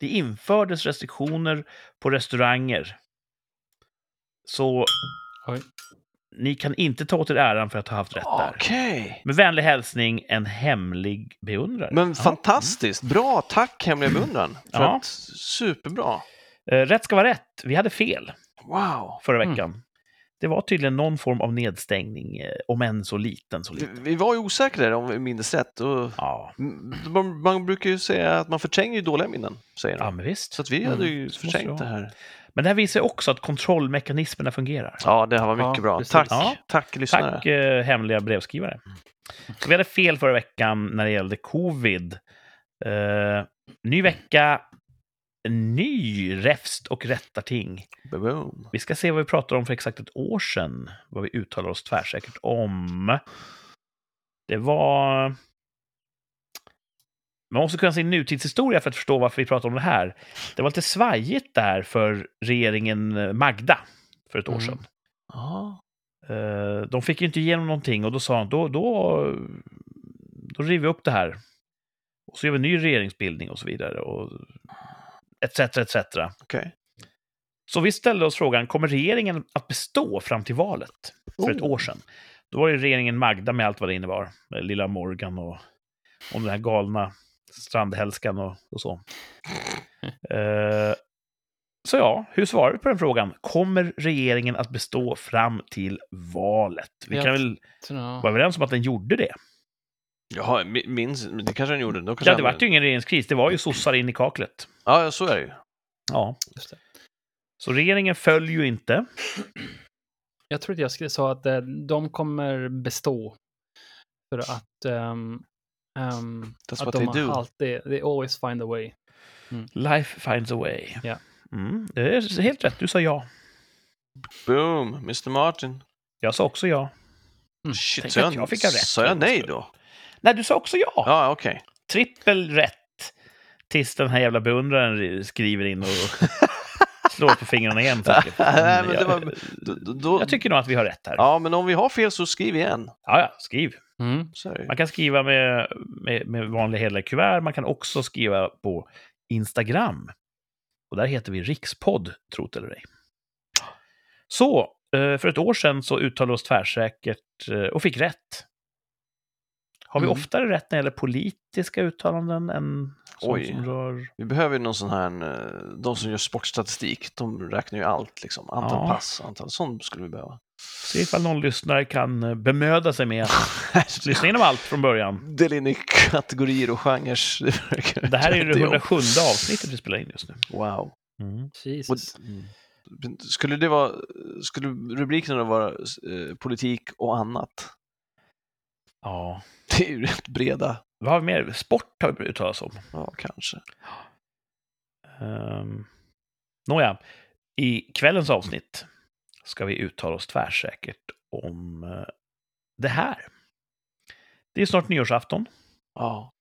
Det infördes restriktioner på restauranger. Så Oj. ni kan inte ta åt er äran för att ha haft rätt där. Okej. Med vänlig hälsning, en hemlig beundrare. Men Ja. fantastiskt. Bra, tack hemliga beundran. För Ja. att, superbra. Eh, Rätt ska vara rätt. Vi hade fel Wow. förra Mm. veckan. Det var tydligen någon form av nedstängning, eh, om än så liten. Så Vi, liten. vi var ju osäkra där om vi minns rätt. Och Ja, m- man, man brukar ju säga att man förtränger ju dåliga minnen, säger de. ja, men visst. Så att vi Mm, hade ju så måste förträngt det här. Men det här visar också att kontrollmekanismerna fungerar. Ja, det här var mycket Ja, bra. precis. Tack, Ja. tack lyssnare. Tack, eh, hemliga brevskrivare. Så vi hade fel förra veckan när det gällde covid. Eh, ny vecka, ny räfst och rättarting. Boom. Vi ska se vad vi pratade om för exakt ett år sedan. Vad vi uttalar oss tvärsäkert om. Det var... Man måste kunna se nutidshistoria för att förstå varför vi pratar om det här. Det var lite svajigt där för regeringen Magda för ett år Mm. sedan. Ja. Eh, De fick ju inte igenom någonting och då sa han då, då, då river vi upp det här. Och så gör vi en ny regeringsbildning och så vidare. Och etc, etc. Okej. Så vi ställde oss frågan, kommer regeringen att bestå fram till valet? För ett Oh. år sedan. Då var det regeringen Magda med allt vad det innebar. Lilla Morgan och om den här galna strandhälskan och, och så. [laughs] Eh, så ja, hur svarar vi på den frågan? Kommer regeringen att bestå fram till valet? Vi Jag kan väl vara överens om att den gjorde det. Jaha, mi- minns, det kanske den gjorde. Då kanske Ja, det den- var ju ingen regeringskris, det var ju sossar in i kaklet. Ja, så är det ju. Ja. Just det. Så regeringen föll ju inte. Jag tror att jag skulle sa att eh, de kommer bestå. För att, ehm, ehm, That's what de they do. alltid, they always find a way. Life finds a way. Ja. Mm, det är helt rätt, du sa ja. Boom, Mr Martin. Jag sa också ja. Shit, Tänk sa att jag fick ha rätt Sa jag nej då? Nej, du sa också ja. Ja, okej. Trippel rätt. Tills den här jävla beundraren skriver in och [laughs] slår på fingrarna igen. säkert. Nej, men det jag, var- då, då, jag tycker nog att vi har rätt här. Ja, men om vi har fel så skriv igen. Ja, ja, skriv. Mm. Man kan skriva med, med, med vanliga hederliga kuvert. Man kan också skriva på Instagram. Och där heter vi Rikspodd, trot eller ej. Så, eh, för ett år sedan så uttalade vi oss tvärsäkert eh, och fick rätt. Har vi Mm. oftare rätt när det gäller politiska uttalanden än sånt Oj. som rör... Vi behöver ju någon sån här, eh, de som gör sportstatistik, de räknar ju allt liksom. Antal Ja. pass, antal, sånt skulle vi behöva. Se ifall någon lyssnare kan eh, bemöda sig med att [laughs] lyssna igenom allt från början. Dela in i kategorier och genrer. Det, här är ju det [laughs] jättejobb. 107 avsnittet vi spelar in just nu. Wow. Jesus. Skulle det vara, skulle rubriken då vara eh, politik och annat? Ja. Det är ju rätt breda. Vad har vi mer? Sport har vi uttalat oss om. Ja, kanske. Um, nåja, i kvällens avsnitt ska vi uttala oss tvärsäkert om eh, det här. Det är snart nyårsafton. Ja.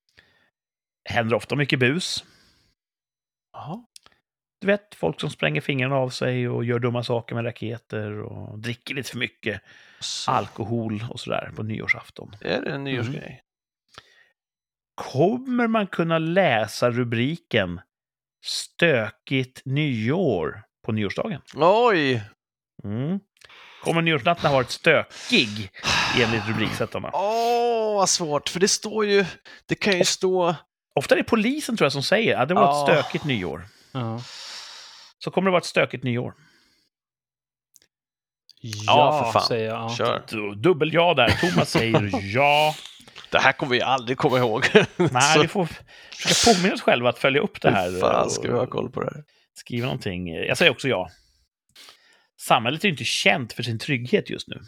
Händer ofta mycket bus. Jaha. Du vet, folk som spränger fingrarna av sig och gör dumma saker med raketer och dricker lite för mycket Så, alkohol och sådär på nyårsafton. är det en nyårsgrej? Kommer man kunna läsa rubriken Stökigt nyår på nyårsdagen? Oj! Mm. Kommer nyårsnatten ha varit stökig enligt rubriksättarna? Åh, vad svårt, för det står ju, det kan ju stå... Ofta är det polisen tror jag som säger att det var ett Ja. stökigt nyår. Ja. Så kommer det vara ett stökigt nyår. Ja, för fan. säger jag. Ja. Kör. Du- Dubbel ja där. Thomas säger [laughs] ja. Det här kommer vi aldrig komma ihåg. [laughs] Nej, vi får försöka påminna oss själva att följa upp det här. hur fan ska vi ha koll på det här? Skriva någonting. Jag säger också ja. Samhället är ju inte känt för sin trygghet just nu.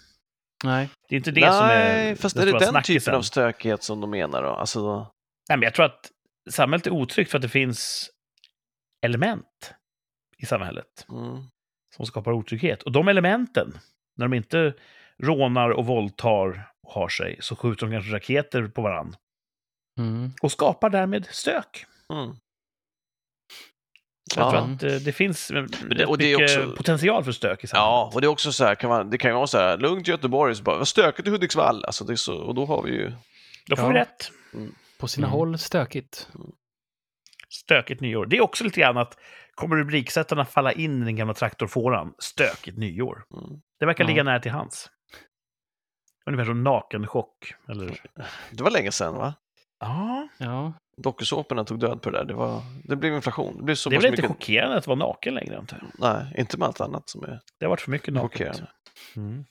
Nej. Det är inte det som är Nej, fast den är det den snackisen. typen av stökighet som de menar då? Alltså, Nej, men jag tror att samhället är otryggt för att det finns element i samhället mm. som skapar otrygghet. Och de elementen, när de inte rånar och våldtar och har sig så skjuter de kanske raketer på varann. Mm. Och skapar därmed stök. Mm. Jag Ja. tror att eh, det finns det- rätt och det är också- potential för stök i Ja, samhället. och det är också så här, kan man, det kan ju vara så här, lugnt Göteborg, så bara, stökigt i Hudiksvall, alltså det är så, och då har vi ju, Då får Ja. vi rätt. På sina Mm. håll stökigt. Stökigt nyår. Det är också lite grann att kommer rubriksättarna falla in i den gamla traktorfåran? Stökigt nyår. mm. Det verkar ligga nära till hands. Ungefär som nakenchock. Eller... det var länge sedan va? Ja, Ja, Dokusåporna tog död på det där, det, var, det blev inflation. Det blev så det är väl inte mycket, chockerande att vara naken längre, antar jag. nej, inte med allt annat som är Det har varit för mycket naket. Mm.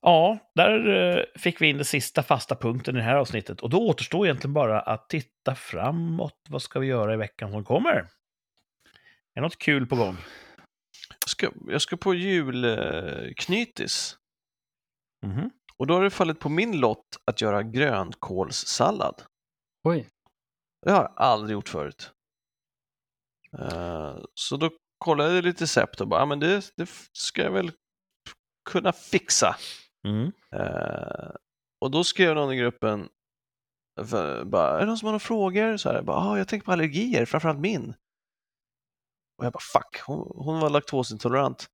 Ja, där eh, fick vi in den sista fasta punkten i det här avsnittet. Och då återstår egentligen bara att titta framåt. Vad ska vi göra i veckan som kommer? Är något kul på gång? Jag ska, jag ska på julknytis Mhm. och då har det fallit på min lott att göra grönkålssallad. oj. Det har jag aldrig gjort förut. Eh, så då kollade jag lite recept och bara, ja men det, det ska jag väl kunna fixa. Mm. Eh, och då skrev någon i gruppen, för, bara, är det någon som har några frågor? Så här, jag bara, ah, jag tänker på allergier, framförallt min. Och jag bara, fuck, hon, hon var laktosintolerant.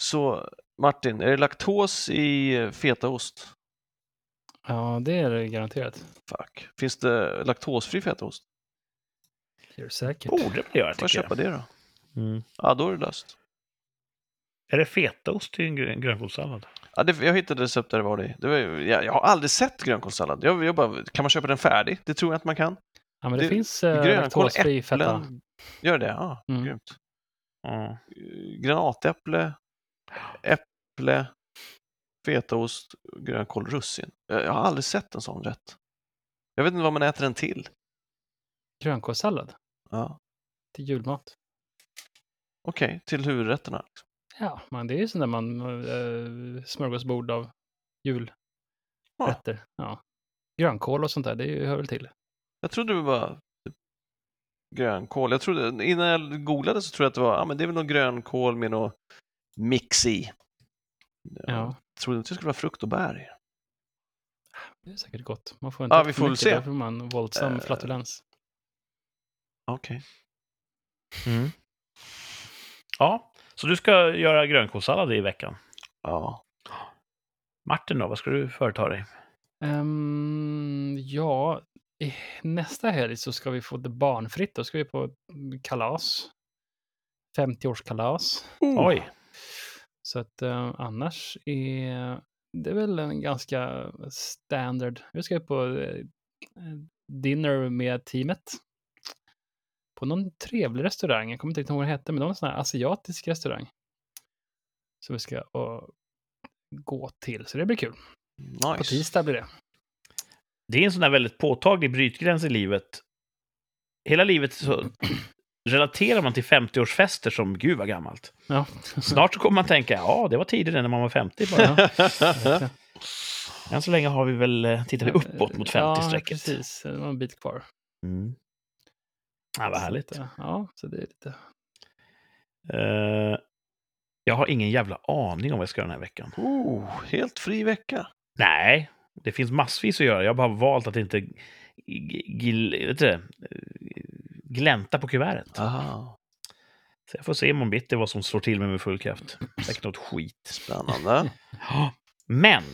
Så Martin, är det laktos i fetaost? Ja, det är det garanterat. Fuck. Finns det laktosfri fetaost? Det är det säkert. Borde det göra, Får jag tycker köpa det då? Mm. Ja, då är det löst. Är det fetaost i en grön- grönkålssallad? Ja, det, jag hittade recept där det var det. det var, jag, jag har aldrig sett grönkålssallad. Jag, jag bara, kan man köpa den färdig? Det tror jag att man kan. Ja, men det, det- finns eh, laktosfri äpplen. Gör det? Ja, Mm. grymt. Ja. Eh, Granatäpple, äpple, fetaost, grönkål, russin. Jag, jag har aldrig sett en sån rätt. Jag vet inte vad man äter den till. Grönkålssallad Ja. till julmat. Okej, till huvudrätterna. Ja, men det är ju sånt där man äh, smörgåsbord av julrätter. Ja. Ja. Grönkål och sånt där, det hör väl till. Jag trodde det var typ grönkål. Jag trodde, innan jag googlade så trodde jag att det var, ja men det är väl någon grönkål med någon mix i. Ja. Jag trodde inte det skulle vara frukt och bär. Det är säkert gott. Man får inte Ja, vi får mycket, se. Där får man våldsam Eh, flatulens. Okej. Mm. Ja, så du ska göra grönkålssallad i veckan. Ja. Martin då, vad ska du företa dig? Ehm, ja, i nästa helg så ska vi få det barnfritt. Då ska vi på kalas. 50-årskalas. Oj, Så att eh, annars är det är väl en ganska standard. Vi ska på eh, dinner med teamet. På någon trevlig restaurang. Jag kommer inte riktigt ihåg vad det hette, men det var en sån här asiatisk restaurang. Som vi ska eh, gå till, så det blir kul. På Nice. tisdag blir det. Det är en sån där väldigt påtaglig brytgräns i livet. Hela livet så [clears throat] relaterar man till 50-årsfester som gud vad gammalt. Ja, Snart så kommer man tänka, ja, det var tidigare när man var 50 bara. [laughs] Än så länge har vi väl, eh, tittar vi uppåt mot Ja, 50-strecket. precis. Det var en bit kvar. Mm. Ja, vad härligt. Så att, ja, så det är lite... Eh, jag har ingen jävla aning om vad jag ska göra den här veckan. oh, helt fri vecka. Nej, det finns massvis att göra. Jag har bara valt att inte g- gl- vet du, det, glänta på kuvertet. Aha, Så jag får se imorgon bitti vad som slår till mig med full kraft. Säkert något skit. spännande. [gasps] Men!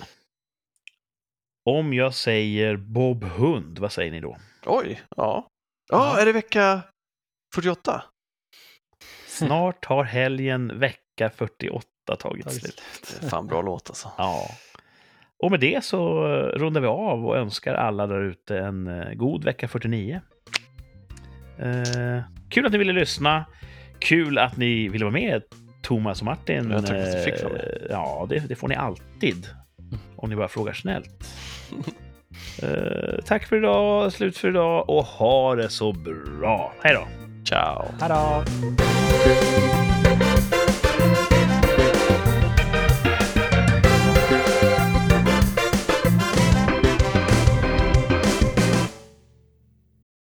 Om jag säger Bob Hund, vad säger ni då? Oj, ja. Ja, är det vecka 48? Snart har helgen vecka 48 tagit slut. Fan bra låt alltså. Ja. Och med det så eh, rundar vi av och önskar alla där ute en eh, god vecka 49. Eh, kul att ni ville lyssna. Kul att ni ville vara med, Thomas och Martin. Ja, tack för att jag fick vara med. Eh, Ja, det, det får ni alltid. Om ni bara frågar snällt. [laughs] Eh, tack för idag, slut för idag och ha det så bra. Hej då! Ciao. Hej då!